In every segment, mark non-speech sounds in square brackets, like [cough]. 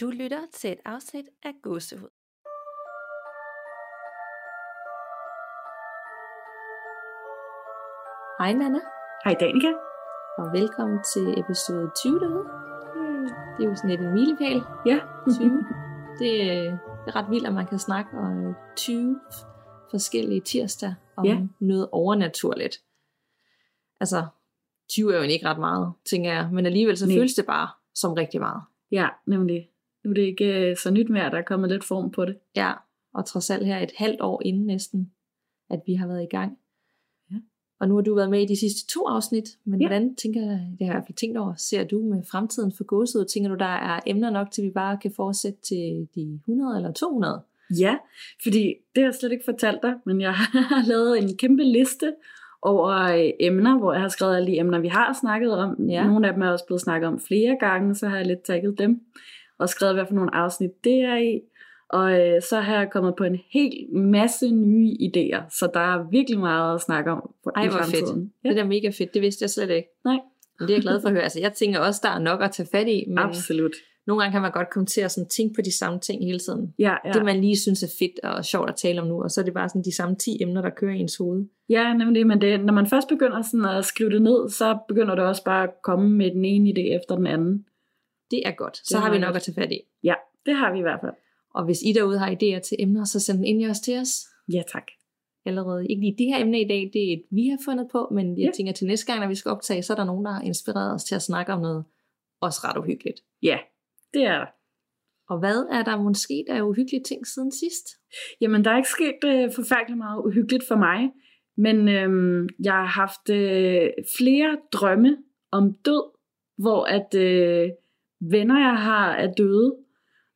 Du lytter til et afsnit af Gåsehud. Hej Nana, Hej Danika. og velkommen til episode 20 derude. Det er jo sådan lidt en milepæl, Ja. 20. [laughs] det, øh, det er ret vildt, at man kan snakke om øh, 20 forskellige tirsdag om Ja. noget overnaturligt. Altså, 20 er jo ikke ret meget, tænker jeg, men alligevel så Nej. føles det bare som rigtig meget. Ja, nemlig. Nu er det ikke øh, så nyt mere, der er kommet lidt form på det. Ja, og trods alt her et halvt år inden næsten, at vi har været i gang. Ja. Og nu har du været med i de sidste to afsnit, men Ja. hvordan tænker jeg, det har jeg i hvert fald tænkt over, ser du med fremtiden for gåsehud? Tænker du, der er emner nok til, vi bare kan fortsætte til de 100 eller 200? Ja, fordi det har jeg slet ikke fortalt dig, men jeg [laughs] har lavet en kæmpe liste over øh, emner, hvor jeg har skrevet alle de emner, vi har snakket om. Ja. Nogle af dem er også blevet snakket om flere gange, så har jeg lidt tagget dem, og skrevet hvad for nogle afsnit det er i. Og øh, så har jeg kommet på en hel masse nye idéer, så der er virkelig meget at snakke om for, Ej, i hvor fedt. Ja. Det er mega fedt, det vidste jeg slet ikke. Nej. Men det er jeg glad for at høre. Altså, jeg tænker også, der er nok at tage fat i, men Absolut. nogle gange kan man godt komme til at sådan tænke på de samme ting hele tiden. Ja. Ja. Det man lige synes er fedt og sjovt at tale om nu, og så er det bare sådan de samme 10 emner, der kører i ens hoved. Ja, nemlig, men det, når man først begynder sådan at skrive det ned, så begynder det også bare at komme med den ene idé efter den anden. Det er godt. Så Det har vi nok at tage fat i. Ja, det har vi i hvert fald. Og hvis I derude har idéer til emner, så send dem ind os til os Ja, tak. allerede. Ikke lige det her emne i dag, det er et, vi har fundet på, men jeg Ja. tænker til næste gang, når vi skal optage, så er der nogen, der har inspireret os til at snakke om noget også ret uhyggeligt. Ja, det er der. Og hvad er der måske der er uhyggelige ting siden sidst? Jamen, der er ikke sket øh, forfærdeligt meget uhyggeligt for mig, men øhm, jeg har haft øh, flere drømme om død, hvor at øh, venner, jeg har, er døde.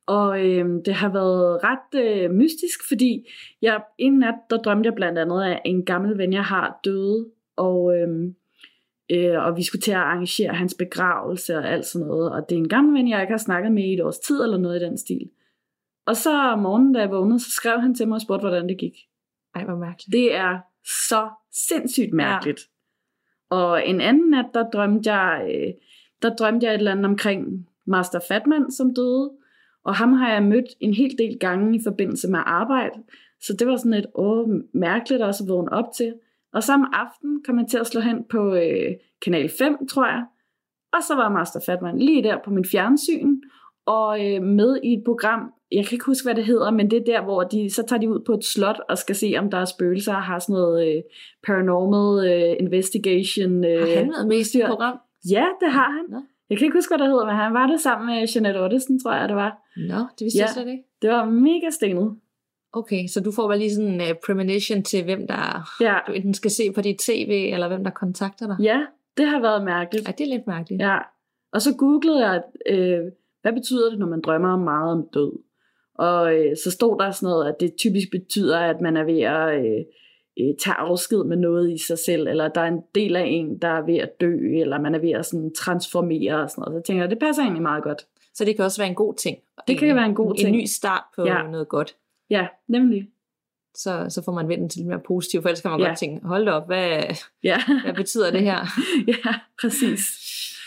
Og øh, det har været ret øh, mystisk, fordi jeg, en nat, der drømte jeg blandt andet af en gammel ven, jeg har døde, og, øh, øh, og vi skulle til at arrangere hans begravelse og alt sådan noget. Og det er en gammel ven, jeg ikke har snakket med i et års tid, eller noget i den stil. Og så om morgenen, da jeg vågnede, så skrev han til mig og spurgte, hvordan det gik. Ej, hvor mærkeligt. Det er så sindssygt mærkeligt. Ja. Og en anden nat, der drømte jeg, øh, der drømte jeg et eller andet omkring Master Fatman, som døde. Og ham har jeg mødt en hel del gange i forbindelse med arbejde. Så det var sådan et åh, mærkeligt også at vågne op til. Og samme aften kom jeg til at slå hen på øh, kanal 5, tror jeg. Og så var Master Fatman lige der på min fjernsyn, og øh, med i et program, jeg kan ikke huske, hvad det hedder, men det er der, hvor de, så tager de ud på et slot og skal se, om der er spøgelser, og har sådan noget øh, paranormal øh, investigation. Øh, Har han været med i program? Ja, det har han. Nå. Jeg kan ikke huske, hvad det hedder, men han var det sammen med Jeanette Ottesen, tror jeg, det var. Nå, det vidste Ja. jeg slet ikke. Det var mega stenet. Okay, så du får bare lige sådan en uh, premonition til, hvem der Ja. du enten skal se på dit tv, eller hvem der kontakter dig. ja, det har været mærkeligt. Ej, det er lidt mærkeligt. Ja, og så googlede jeg, øh, hvad betyder det, når man drømmer meget om død? Og øh, så stod der sådan noget, at det typisk betyder, at man er ved at øh, øh, tage afsked med noget i sig selv, eller der er en del af en, der er ved at dø, eller man er ved at sådan transformere og sådan noget. Så tænker jeg, det passer egentlig meget godt. Så det kan også være en god ting. Det kan være en god en, ting. En ny start på Ja. noget godt. Ja, nemlig. Så, så får man vendt den til lidt mere positivt, for ellers kan man ja. godt tænke, hold da op, hvad, Ja, [laughs] hvad betyder det her? [laughs] ja præcis.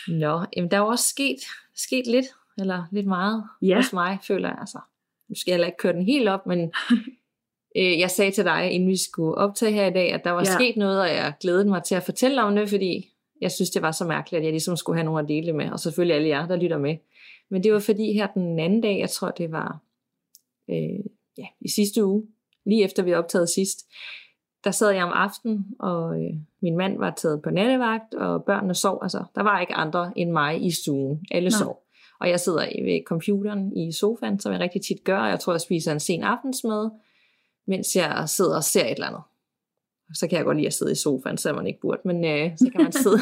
Nå, jamen der er jo også sket, sket lidt, eller lidt meget Ja. hos mig, føler jeg. Altså, nu skal jeg heller ikke køre den helt op, men [laughs] øh, jeg sagde til dig, inden vi skulle optage her i dag, at der var Ja. sket noget, og jeg glædede mig til at fortælle om det, fordi jeg synes, det var så mærkeligt, at jeg ligesom skulle have nogen at dele det med, og selvfølgelig alle jer, der lytter med. Men det var fordi her den anden dag, jeg tror det var øh, ja, i sidste uge, lige efter vi optagede sidst, der sad jeg om aftenen, og øh, min mand var taget på nattevagt, og børnene sov. Altså, der var ikke andre end mig i stuen. Alle Nå. sov. Og jeg sidder ved computeren i sofaen, som jeg rigtig tit gør, og jeg tror, jeg spiser en sen aftensmad, mens jeg sidder og ser et eller andet. Så kan jeg godt lide at sidde i sofaen, selvom man ikke burde, men øh, så kan man [laughs] sidde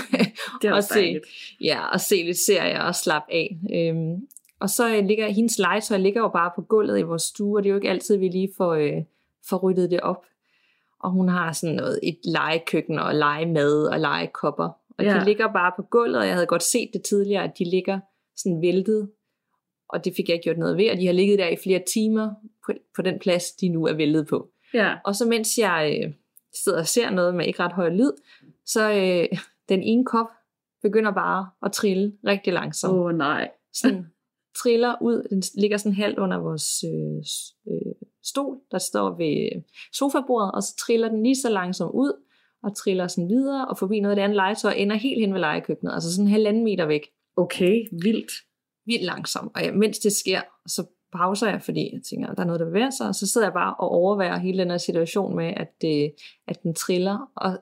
og se, dejligt. ja, og se lidt serier og slappe af. Øhm, og så øh, ligger hendes legetøj ligger jo bare på gulvet i vores stue, og det er jo ikke altid, vi lige får, øh, får ryddet det op. Og hun har sådan noget, et legekøkken og legemad og legekopper. Og Ja. de ligger bare på gulvet, og jeg havde godt set det tidligere, at de ligger sådan væltet. Og det fik jeg ikke gjort noget ved, og de har ligget der i flere timer på, på den plads, de nu er væltet på. Ja, Og så mens jeg øh, sidder og ser noget med ikke ret høj lyd, så øh, [laughs] den ene kop begynder bare at trille rigtig langsomt. åh oh, nej. Sådan [laughs] triller ud, den ligger sådan halvt under vores øh, øh, stol, der står ved sofabordet, og så triller den lige så langsomt ud, og triller sådan videre, og forbi noget af det andet legetøj, og ender helt hen ved legekøkkenet, altså sådan en halvanden meter væk. Okay, vildt. Vildt langsomt, og jeg, mens det sker, så pauser jeg, fordi jeg tænker, der er noget, der bevæger sig, og så sidder jeg bare og overværer hele den her situation med, at, det, at den triller, og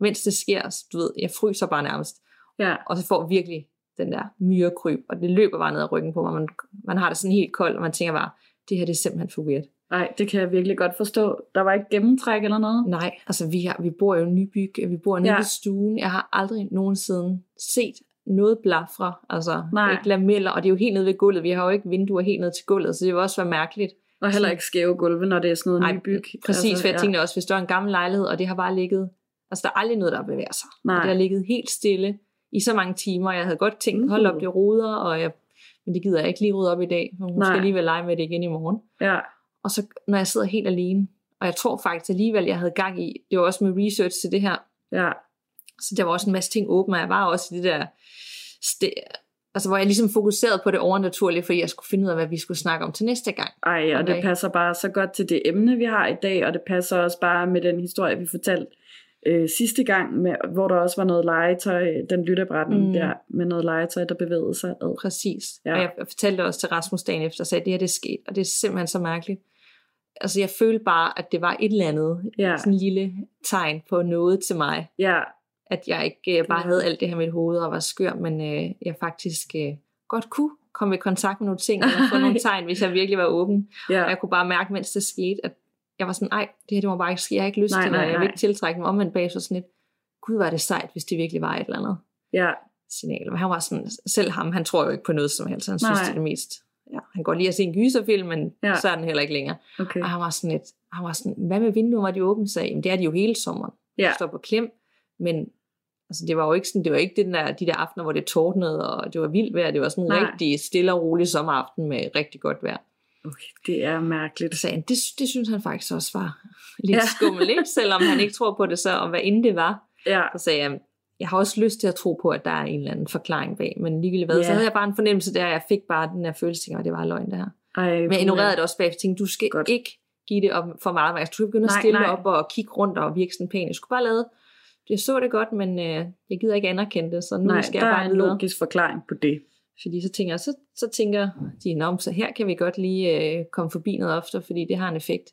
mens det sker, du ved, jeg fryser bare nærmest, Ja, og så får virkelig den der myrekryb, og det løber bare ned ad ryggen på mig. Man, man har det sådan helt koldt, og man tænker bare, det her det er simpelthen for weird. nej, det kan jeg virkelig godt forstå. Der var ikke gennemtræk eller noget? Nej, altså vi, har, vi bor jo i Nybyg, vi bor nede Ja. ja. ved stuen. Jeg har aldrig nogensinde set noget blafre, altså Nej. ikke lameller, og det er jo helt nede ved gulvet. Vi har jo ikke vinduer helt ned til gulvet, så det vil også være mærkeligt. Og heller ikke skæve gulve, når det er sådan noget Nej, nybyg. Præcis, altså, for jeg ja. tænkte også, hvis der er en gammel lejlighed, og det har bare ligget, altså der er aldrig noget, der bevæger sig. Nej. Og det har ligget helt stille i så mange timer. Jeg havde godt tænkt, hold op, Uh. det ruder, og jeg, men det gider jeg ikke lige rydde op i dag. Hun Nej. skal alligevel lege med det igen i morgen. Ja, Og så når jeg sidder helt alene, og jeg tror faktisk alligevel, jeg havde gang i, det var også med research til det her, ja, så der var også en masse ting åbne, og jeg var også i det der, altså hvor jeg ligesom fokuserede på det overnaturlige, fordi jeg skulle finde ud af, hvad vi skulle snakke om til næste gang. ej, og det passer bare så godt til det emne, vi har i dag, og det passer også bare med den historie, vi fortalte øh, sidste gang, med, hvor der også var noget legetøj, den lytterbrætten mm. Der, med noget legetøj, der bevægede sig ad. Præcis. Ja. Og jeg fortalte også til Rasmus dagen efter, og sagde, at det her det er sket, og det er simpelthen så mærkeligt. Altså jeg følte bare, at det var et eller andet, Ja. sådan en lille tegn på noget til mig, Ja, at jeg ikke øh, bare havde alt det her med mit hoved og var skør, men øh, jeg faktisk øh, godt kunne komme i kontakt med nogle ting, eller få nogle [laughs] tegn, hvis jeg virkelig var åben. ja, Og jeg kunne bare mærke, mens det skete, at jeg var sådan, nej, det her det må bare ikke ske, jeg har ikke lyst Nej, til det, og jeg vil ikke tiltrække mig omvendt bag, så sådan lidt, gud var det sejt, hvis det virkelig var et eller andet ja, signal. Men han var sådan, selv ham, han tror jo ikke på noget som helst, han synes, Nej. det er det mest, ja, han går lige at se en gyserfilm, men Ja. så er den heller ikke længere. okay. Og han var sådan lidt, han var sådan, hvad med vinduer, var de åbne? Sagde, jeg, det er de jo hele sommeren. Ja. De står på klem, men altså, det var jo ikke sådan, det var ikke den der, de der aftener, hvor det tordnede, og det var vildt vejr. Det var sådan en Nej. rigtig stille og rolig sommeraften med rigtig godt vejr. Okay, det er mærkeligt. Så han, det, det synes han faktisk også var lidt Ja. skummelt, ikke? selvom han ikke tror på det så, og hvad end det var. Ja, Så sagde jeg, jeg har også lyst til at tro på, at der er en eller anden forklaring bag, men ligegyldigt hvad, Ja. så havde jeg bare en fornemmelse der, jeg fik bare den her følelse, at det var løgn det her. ej, Men jeg ignorerede det også bagefter, tænkte, du skal Godt. Ikke give det op for meget, jeg skulle begynde at stille nej. op og kigge rundt og virke sådan pæn. Jeg skulle bare lade, jeg så det godt, men øh, jeg gider ikke anerkende det, så nu Nej, skal der jeg er bare en videre. logisk forklaring på det. Fordi så tænker så, så tænker de, Nå, så her kan vi godt lige øh, komme forbi noget oftere, fordi det har en effekt.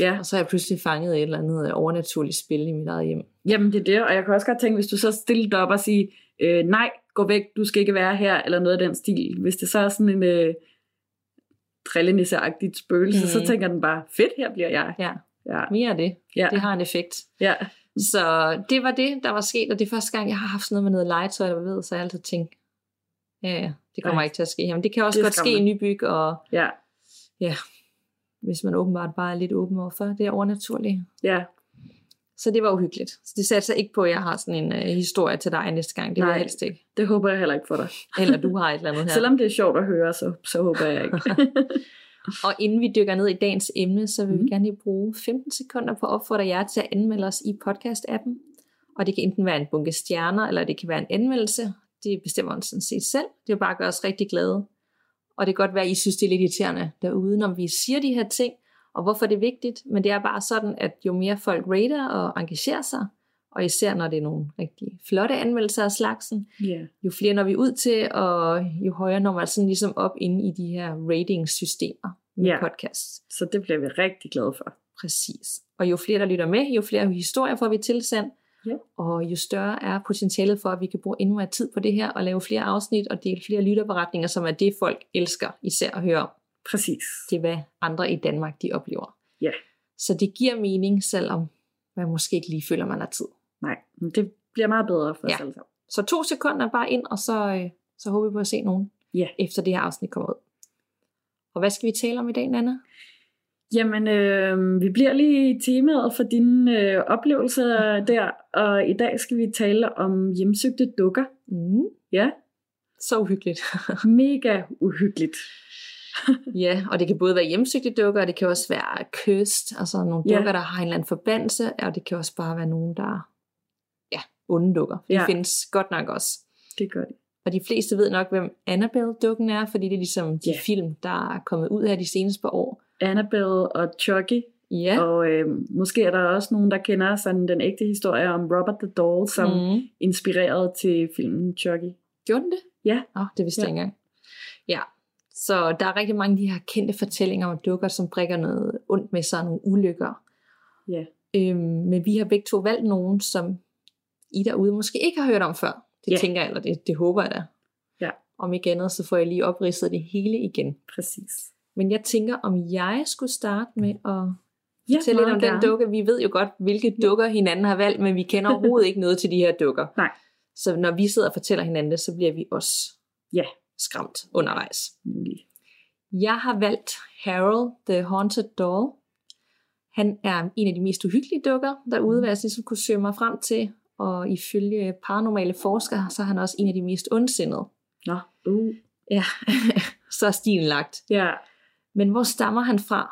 Ja, Og så er jeg pludselig fanget et eller andet øh, overnaturligt spil i mit eget hjem. jamen det er det, og jeg kan også godt tænke, hvis du så stiller dig op og siger, øh, nej, gå væk, du skal ikke være her, eller noget af den stil. Hvis det så er sådan en øh, trillenisse-agtigt spøgelse, mm. så tænker den bare, fedt, her bliver jeg. Ja, Ja, mere af det. ja, Det har en effekt. ja. Så det var det, der var sket, og det er første gang, jeg har haft sådan noget med noget legetøj, der ved, så jeg altid tænkt, ja, ja, det kommer Ej. ikke til at ske her. Men det kan også Det godt ske i nybyg, og ja. ja, hvis man åbenbart bare er lidt åben overfor, det er overnaturligt. ja. Så det var uhyggeligt. Så det satte sig ikke på, at jeg har sådan en uh, historie til dig næste gang. Det vil Nej. jeg helst ikke. Det håber jeg heller ikke for dig. Eller du har et eller andet [laughs] her. Selvom det er sjovt at høre, så, så håber jeg ikke. [laughs] Og inden vi dykker ned i dagens emne, så vil mm. Mhm. vi gerne lige bruge 15 sekunder på at opfordre jer til at anmelde os i podcast-appen. Og det kan enten være en bunke stjerner, eller det kan være en anmeldelse. Det bestemmer man sådan set selv. Det vil bare gøre os rigtig glade. Og det kan godt være, at I synes, det er lidt irriterende derude, når vi siger de her ting, og hvorfor det er vigtigt. Men det er bare sådan, at jo mere folk rater og engagerer sig, og især når det er nogle rigtig flotte anmeldelser af slagsen, ja. jo flere når vi ud til, og jo højere når man sådan ligesom op inde i de her ratingsystemer med yeah. podcasts. Så det bliver vi rigtig glade for. Præcis. Og jo flere der lytter med, jo flere historier får vi tilsendt, Ja. og jo større er potentialet for, at vi kan bruge endnu mere tid på det her, og lave flere afsnit, og dele flere lytterberetninger, som er det, folk elsker især at høre om. Præcis. Det er, hvad andre i Danmark de oplever. Ja. Så det giver mening, selvom man måske ikke lige føler, man har tid. Det bliver meget bedre for os Ja. alle sammen. Så to sekunder bare ind, og så, øh, så håber vi på at se nogen, Ja. efter det her afsnit kommer ud. Og hvad skal vi tale om i dag, Nana? Jamen, øh, vi bliver lige i temaet for dine øh, oplevelser der, og i dag skal vi tale om hjemsøgte dukker. Mm. Ja, Så uhyggeligt. [laughs] mega uhyggeligt. ja, og det kan både være hjemsøgte dukker, og det kan også være kyst, altså nogle Ja. dukker, der har en eller anden forbandelse, og det kan også bare være nogen, der ja, onde dukker. Det Ja. findes godt nok også. Det gør det. Og de fleste ved nok, hvem Annabelle-dukken er, fordi det er ligesom de Ja. film, der er kommet ud her de seneste par år. Annabelle og Chucky. Ja. Og øh, måske er der også nogen, der kender sådan den ægte historie om Robert the Doll, som mm. inspirerede til filmen Chucky. Gjorde den det? Ja. Åh, oh, det vidste Ja. jeg ikke engang. Ja, så der er rigtig mange af de her kendte fortællinger om dukker, som brækker noget ondt med sig, nogle ulykker. Ja. Øhm, men vi har begge to valgt nogen, som I derude måske ikke har hørt om før. Det Ja. tænker jeg, eller det, det håber jeg da. Ja. Om ikke andet, så får jeg lige opridset det hele igen. Præcis. Men jeg tænker, om jeg skulle starte med at Ja, fortælle lidt om gerne. den dukke. Vi ved jo godt, hvilke dukker hinanden har valgt, men vi kender overhovedet ikke noget til de her dukker. [laughs] Nej. Så når vi sidder og fortæller hinanden det, så bliver vi også Ja. skræmt undervejs. Nemlig. Jeg har valgt Harold the Haunted Doll. Han er en af de mest uhyggelige dukker derude, hvad jeg ligesom kunne søge mig frem til. Og ifølge paranormale forskere, så er han også en af de mest ondsindede. Nå, uh. Ja, [laughs] så er stilen lagt. Ja, Men hvor stammer han fra?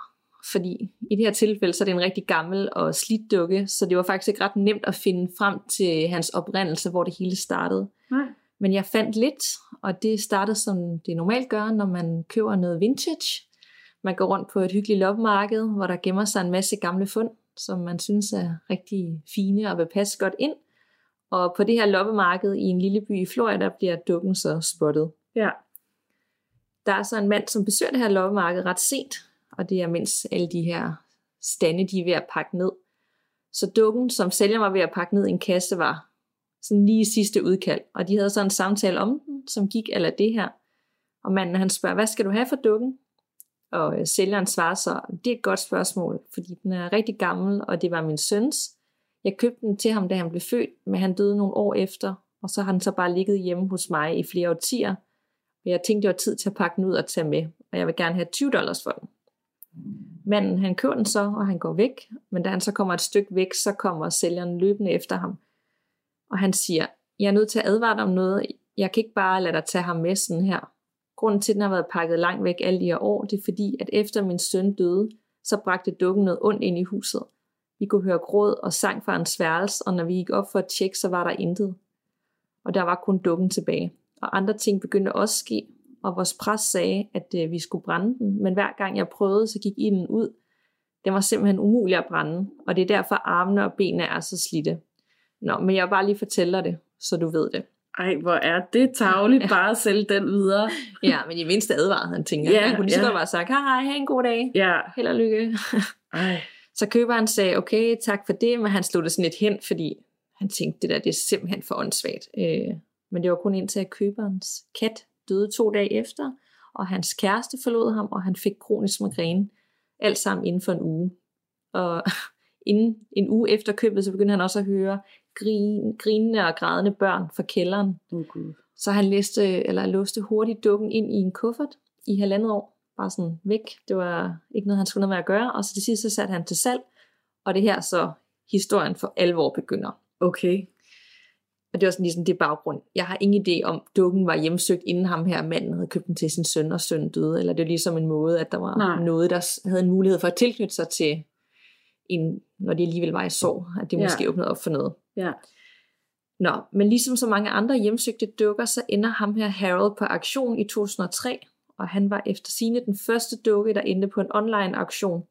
Fordi i det her tilfælde, så er det en rigtig gammel og slidt dukke, så det var faktisk ikke ret nemt at finde frem til hans oprindelse, hvor det hele startede. nej. Men jeg fandt lidt, og det startede som det normalt gør, når man køber noget vintage. Man går rundt på et hyggeligt loppemarked, hvor der gemmer sig en masse gamle fund, som man synes er rigtig fine og vil passe godt ind. Og på det her loppemarked i en lille by i Florida bliver dukken så spottet. Ja, Der er så en mand, som besøger det her loppemarked ret sent, og det er mens alle de her stande, de er ved at pakke ned. Så dukken, som sælger var ved at pakke ned i en kasse, var sådan lige sidste udkald. Og de havde så en samtale om den, som gik eller det her. Og manden han spørger, hvad skal du have for dukken? Og øh, sælgeren svarer så, det er et godt spørgsmål, fordi den er rigtig gammel, og det var min søns. Jeg købte den til ham, da han blev født, men han døde nogle år efter, og så har den så bare ligget hjemme hos mig i flere årtier. Og jeg tænkte, det var tid til at pakke den ud og tage med, og jeg vil gerne have 20 dollars for den. Manden han køber den så, og han går væk, men da han så kommer et stykke væk, så kommer sælgeren løbende efter ham. Og han siger, jeg er nødt til at advare dig om noget, jeg kan ikke bare lade dig tage ham med sådan her. Grunden til, at den har været pakket langt væk alle de her år, det er fordi, at efter min søn døde, så bragte dukken noget ondt ind i huset. Vi kunne høre gråd og sang fra hans værelse, og når vi gik op for at tjekke, så var der intet. Og der var kun dukken tilbage. Og andre ting begyndte også at ske, og vores præst sagde, at øh, vi skulle brænde den, men hver gang jeg prøvede, så gik ilden ud. Den var simpelthen umulig at brænde, og det er derfor armene og benene er så slidte. Nå, men jeg bare lige fortælle dig det, så du ved det. ej, hvor er det tavligt [laughs] bare at sælge den videre. Ja, men i mindste advarede han, tænker Ja, jeg. Han kunne lige så ja. godt bare sagt, hej, hej, have en god dag. Ja, Held og lykke. ej, Så køberen sagde, okay, tak for det, men han slog det sådan lidt hen, fordi han tænkte, det der det er simpelthen for åndssvagt. Øh, men det var kun indtil, at køberens kat døde to dage efter, og hans kæreste forlod ham, og han fik kronisk migræne. Alt sammen inden for en uge. Og [laughs] inden en uge efter købet, så begyndte han også at høre grin, grinende og grædende børn fra kælderen. Gud. Så han læste, eller låste hurtigt dukken ind i en kuffert i halvandet år. Bare sådan væk. Det var ikke noget, han skulle noget med at gøre. Og så til sidst så satte han til salg. Og det her så historien for alvor begynder. Okay, Og det var sådan ligesom det baggrund. Jeg har ingen idé om, dukken var hjemsøgt, inden ham her manden havde købt den til sin søn, og søn døde. Eller det var ligesom en måde, at der var Nej. noget, der havde en mulighed for at tilknytte sig til, en, når det alligevel var i sorg. At det Ja. måske åbnede op for noget. ja. Nå, men ligesom så mange andre hjemsøgte dukker, så ender ham her Harold på auktion i 2003, og han var efter sine den første dukke, der endte på en online auktion.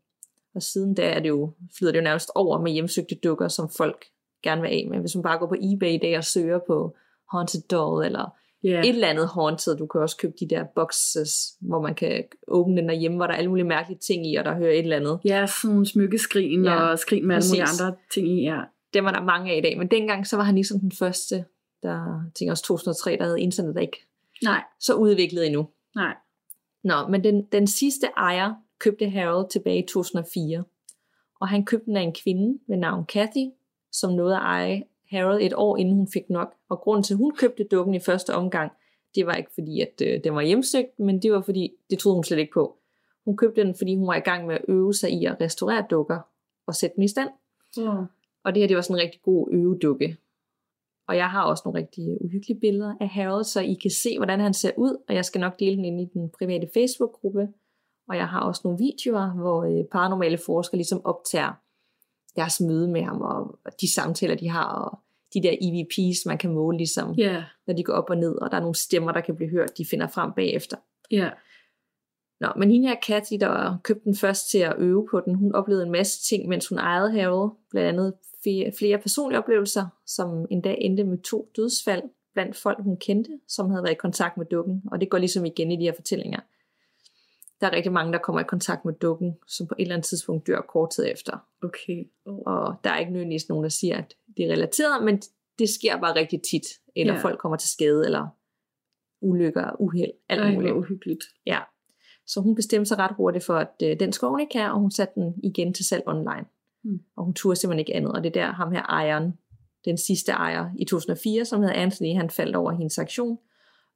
Og siden da er det jo, flyder det jo nærmest over med hjemsøgte dukker, som folk gerne vil af med. Hvis man bare går på eBay i dag og søger på Haunted Doll, eller Ja, et eller andet haunted, du kan også købe de der boxes, hvor man kan åbne den derhjemme, hvor der er alle mulige mærkelige ting i, og der hører et eller andet. ja sådan nogle smykkeskrin Ja, og skrin med alle mulige præcis. andre ting i, ja. Dem var der mange af i dag, men dengang så var han ligesom den første, der tænker også 2003, der havde internet ikke Nej, så udviklet endnu. nej. Nå, men den, den sidste ejer købte Harold tilbage i 2004, og han købte den af en kvinde ved navn Kathy, som nåede at eje Harold et år inden hun fik nok. Og grunden til, at hun købte dukken i første omgang, det var ikke fordi, at øh, den var hjemsøgt, men det var fordi, det troede hun slet ikke på. Hun købte den, fordi hun var i gang med at øve sig i at restaurere dukker og sætte dem i stand. Ja. Og det her, det var sådan en rigtig god øvedukke. Og jeg har også nogle rigtig uhyggelige billeder af Harold, så I kan se, hvordan han ser ud. Og jeg skal nok dele den ind i den private Facebook-gruppe. Og jeg har også nogle videoer, hvor øh, paranormale forskere ligesom optager deres møde med ham, og de samtaler, de har, og de der EVP's, man kan måle ligesom, Ja. når de går op og ned, og der er nogle stemmer, der kan blive hørt, de finder frem bagefter. Ja. Nå, men hende her Kathy, der købte den først til at øve på den, hun oplevede en masse ting, mens hun ejede Harold. Blandt andet flere, personlige oplevelser, som endda endte med to dødsfald blandt folk, hun kendte, som havde været i kontakt med dukken. Og det går ligesom igen i de her fortællinger. Der er rigtig mange, der kommer i kontakt med dukken, som på et eller andet tidspunkt dør kort tid efter. Okay. Oh. Og der er ikke nødvendigvis nogen, der siger, at det er relateret, men det sker bare rigtig tit. Eller Ja. folk kommer til skade, eller ulykker, uheld, alt Ej, muligt. uhyggeligt. Ja. Så hun bestemte sig ret hurtigt for, at øh, den skulle hun ikke have, og hun satte den igen til salg online. Mm. Og hun turde simpelthen ikke andet. Og det er der ham her ejeren, den sidste ejer i 2004, som hedder Anthony, han faldt over hendes aktion.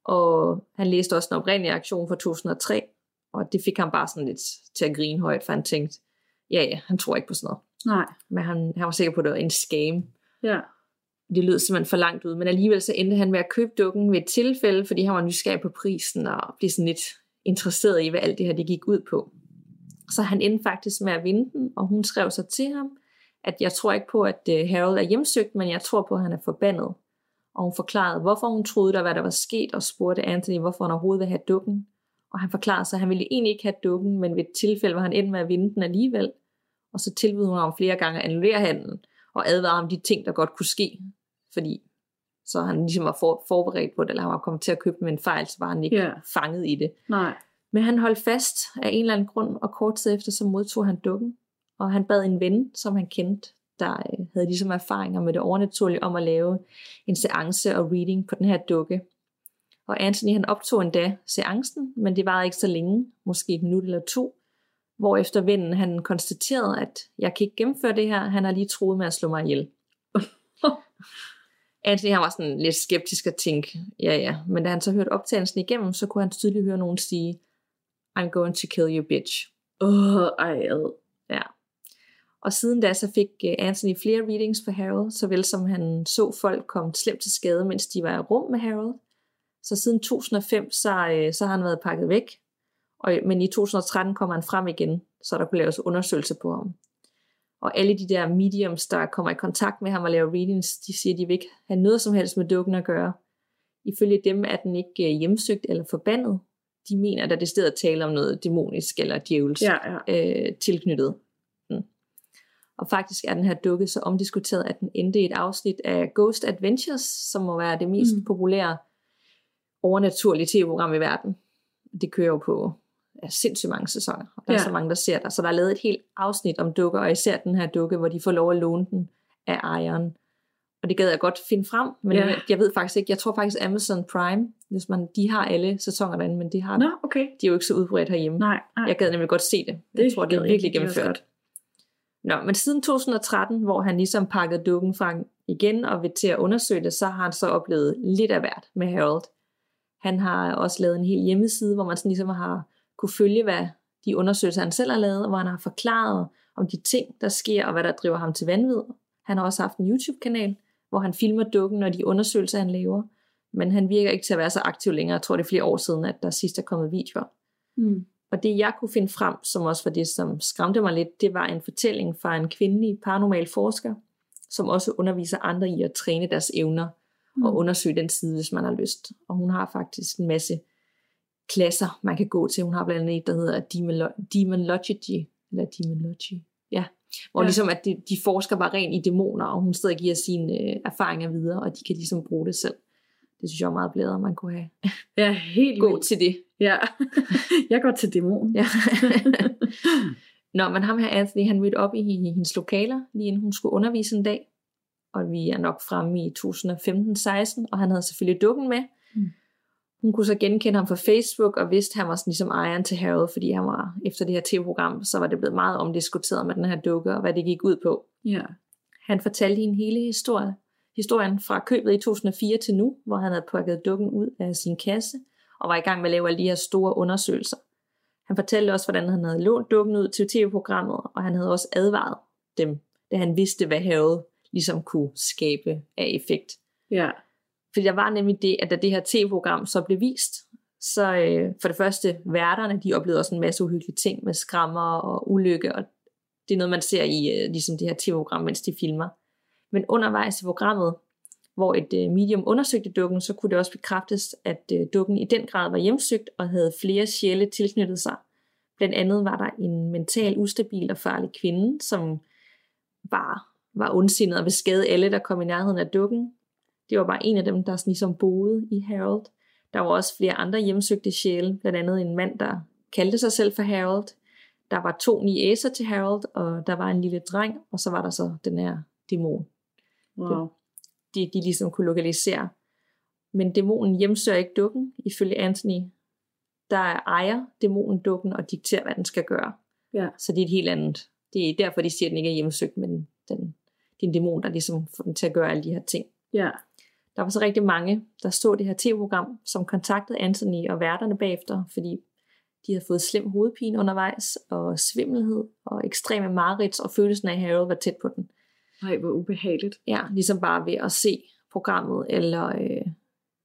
Og han læste også den oprindelige aktion fra 2003, og det fik ham bare sådan lidt til at grine højt, for han tænkte, ja ja, han tror ikke på sådan noget. Nej. Men han, han var sikker på, at det var en scam. Ja. Det lød simpelthen for langt ud, men alligevel så endte han med at købe dukken ved et tilfælde, fordi han var nysgerrig på prisen og blev sådan lidt interesseret i, hvad alt det her det gik ud på. Så han endte faktisk med at vinde den, og hun skrev så til ham, at jeg tror ikke på, at øh, Harold er hjemsøgt, men jeg tror på, at han er forbandet. Og hun forklarede, hvorfor hun troede, der hvad der var sket, og spurgte Anthony, hvorfor han overhovedet ville have dukken. Og han forklarede sig, at han ville egentlig ikke have dukken, men ved et tilfælde var han endt med at vinde den alligevel. Og så tilbød hun ham flere gange at annullere handlen, og advare om de ting, der godt kunne ske. Fordi så han ligesom var for, forberedt på det, eller han var kommet til at købe med en fejl, så var han ikke Ja. fanget i det. Nej. Men han holdt fast af en eller anden grund, og kort tid efter så modtog han dukken. Og han bad en ven, som han kendte, der øh, havde ligesom erfaringer med det overnaturlige, om at lave en seance og reading på den her dukke. Og Anthony han optog endda seancen, men det varede ikke så længe, måske et minut eller to, hvor efter vennen han konstaterede, at jeg kan ikke gennemføre det her, han har lige troet med at slå mig ihjel. [laughs] Anthony han var sådan lidt skeptisk og tænkte, ja ja, men da han så hørte optagelsen igennem, så kunne han tydeligt høre nogen sige, I'm going to kill you bitch. Åh, oh, ej. Ja. Og siden da så fik øh, Anthony flere readings for Harold, såvel som han så folk komme slemt til skade, mens de var i rum med Harold. Så siden 2005, så, øh, så har han været pakket væk. Og, men i 2013 kom han frem igen, så der kunne laves undersøgelse på ham. Og alle de der mediums, der kommer i kontakt med ham og laver readings, de siger, at de vil ikke have noget som helst med dukken at gøre. Ifølge dem er den ikke øh, hjemsøgt eller forbandet. De mener, at det er at tale om noget dæmonisk eller djævelsk Ja, ja. øh, tilknyttet den. Og faktisk er den her dukke så omdiskuteret, at den endte i et afsnit af Ghost Adventures, som må være det mest Mm. mm. populære overnaturlige tv-program i verden. Det kører jo på ja, sindssygt mange sæsoner, og der ja. Er så mange, der ser der. Så der er lavet et helt afsnit om dukker, og især den her dukke, hvor de får lov at låne den af ejeren. Og det gad jeg godt finde frem, men Ja. jeg ved faktisk ikke, jeg tror faktisk Amazon Prime, hvis man, de har alle sæsoner derinde, men de har Nå, okay. de er jo ikke så udbredt herhjemme. Nej, nej. Jeg gad nemlig godt se det. Jeg Det tror, det er jeg virkelig gennemført. Nå, men siden 2013, hvor han ligesom pakkede dukken fra igen og vil til at undersøge det, så har han så oplevet lidt af hvert med Harold. Han har også lavet en hel hjemmeside, hvor man sådan ligesom har kunne følge, hvad de undersøgelser, han selv har lavet, og hvor han har forklaret om de ting, der sker, og hvad der driver ham til vanvid. Han har også haft en YouTube-kanal, hvor han filmer dukken og de undersøgelser, han laver. Men han virker ikke til at være så aktiv længere. Jeg tror, det er flere år siden, at der sidst er kommet videoer. Mm. Og det jeg kunne finde frem, som også var det, som skræmte mig lidt, det var en fortælling fra en kvindelig paranormal forsker, som også underviser andre i at træne deres evner mm. og undersøge den side, hvis man har lyst. Og hun har faktisk en masse klasser, man kan gå til. Hun har blandt andet et, der hedder Demonology, eller Demonology, ja. Hvor Ja. ligesom, at de, de forsker bare rent i dæmoner, og hun stadig giver sine øh, erfaringer videre, og de kan ligesom bruge det selv. Det synes jeg er meget bedre, man kunne have. Ja, helt Gå vildt. til det. Ja. jeg går til dæmon. Ja. [laughs] Nå, men ham her Anthony, han mødte op i, i hendes lokaler, lige inden hun skulle undervise en dag. Og vi er nok fremme i 2015-16, og han havde selvfølgelig dukken med. Mm. Hun kunne så genkende ham fra Facebook, og vidste, at han var sådan ligesom ejeren til Harold, fordi han var, efter det her tv-program, så var det blevet meget omdiskuteret med den her dukke, og hvad det gik ud på. Ja. Han fortalte hende hele historie, historien fra købet i 2004 til nu, hvor han havde pakket dukken ud af sin kasse, og var i gang med at lave alle de her store undersøgelser. Han fortalte også, hvordan han havde lånt dukken ud til tv-programmet, og han havde også advaret dem, da han vidste, hvad Harold ligesom kunne skabe af effekt. Ja. Fordi der var nemlig det, at da det her tv-program så blev vist, så øh, for det første, værterne, de oplevede også en masse uhyggelige ting med skrammer og ulykke, og det er noget, man ser i øh, ligesom det her tv-program, mens de filmer. Men undervejs i programmet, hvor et øh, medium undersøgte dukken, så kunne det også bekræftes, at øh, dukken i den grad var hjemsøgt og havde flere sjæle tilknyttet sig. Blandt andet var der en mental ustabil og farlig kvinde, som var, var ondsindet og ville skade alle, der kom i nærheden af dukken. Det var bare en af dem, der sådan ligesom boede i Harold. Der var også flere andre hjemsøgte sjæle, blandt andet en mand, der kaldte sig selv for Harold. Der var to niæser til Harold, og der var en lille dreng, og så var der så den her dæmon, Wow. de, de ligesom kunne lokalisere. Men dæmonen hjemsøger ikke dukken, ifølge Anthony. Der ejer dæmonen dukken og dikterer, hvad den skal gøre. Ja. Så det er et helt andet. Det er derfor, de siger, at den ikke er hjemsøgt, men den, det er en dæmon, der ligesom får den til at gøre alle de her ting. Ja. Der var så rigtig mange, der så det her tv-program, som kontaktede Anthony og værterne bagefter, fordi de havde fået slem hovedpine undervejs, og svimmelhed, og ekstreme mareridt, og følelsen af, at Harold var tæt på den. Nej, hvor ubehageligt. Ja, ligesom bare ved at se programmet, eller øh,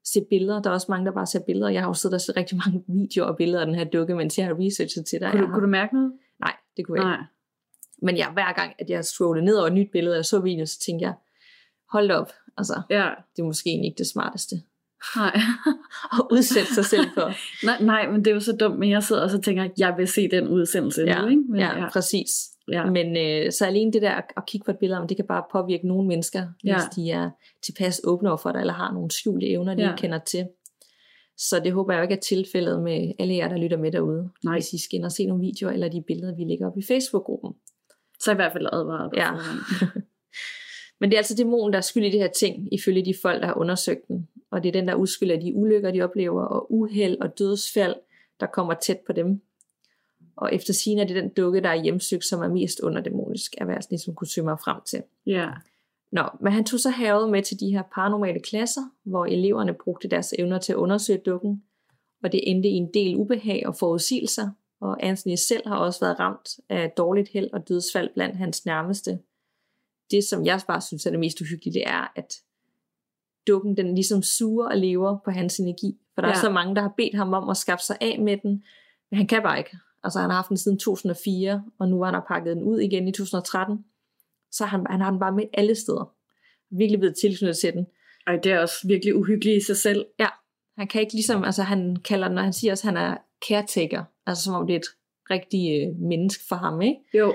se billeder. Der er også mange, der bare ser billeder. Jeg har jo siddet og set rigtig mange [laughs] videoer og billeder af den her dukke, mens jeg har researchet til dig. Kunne du, har... kunne du mærke noget? Nej, det kunne jeg ikke. Nej. Men ja, hver gang, at jeg scrollede ned over et nyt billede, og så video, så tænkte jeg, hold op, altså, Ja. det er måske ikke det smarteste Nej. [laughs] at udsætte sig selv for. nej. Nej, men det er jo så dumt, men jeg sidder og så tænker, jeg vil se den udsendelse ja, nu, ikke? Men, ja, ja, præcis. ja. Men øh, så alene det der at, at kigge på et billede, om det kan bare påvirke nogle mennesker, hvis Ja. de er tilpas åbne over for det, eller har nogle skjulte evner, de Ja. ikke kender til. Så det håber jeg jo ikke er tilfældet med alle jer, der lytter med derude. Nej. Hvis I skal ind og se nogle videoer, eller de billeder, vi lægger op i Facebook-gruppen. Så i hvert fald advaret. Ja. [laughs] Men det er altså dæmonen, der er skyld i de her ting, ifølge de folk, der har undersøgt den. Og det er den, der udskylder de ulykker, de oplever, og uheld og dødsfald, der kommer tæt på dem. Og efter sigende er det den dukke, der er hjemsøgt, som er mest underdæmonisk, er hvad jeg ligesom kunne søge mig frem til. ja. Nå, men han tog så Harold med til de her paranormale klasser, hvor eleverne brugte deres evner til at undersøge dukken, og det endte i en del ubehag og forudsigelser, og Anthony selv har også været ramt af dårligt held og dødsfald blandt hans nærmeste. Det, som jeg bare synes er det mest uhyggelige, det er, at dukken den ligesom suger og lever på hans energi. For der ja. er Ja. så mange, der har bedt ham om at skaffe sig af med den, men han kan bare ikke. Altså han har haft den siden 2004, og nu har han pakket den ud igen i 2013 så han, han har den bare med alle steder. Virkelig blevet tilknyttet til den. Ej, det er også virkelig uhyggeligt i sig selv. Han kan ikke ligesom, altså han kalder, når han siger også, at han er caretaker, altså som om det er et rigtigt øh, menneske for ham, ikke? Jo.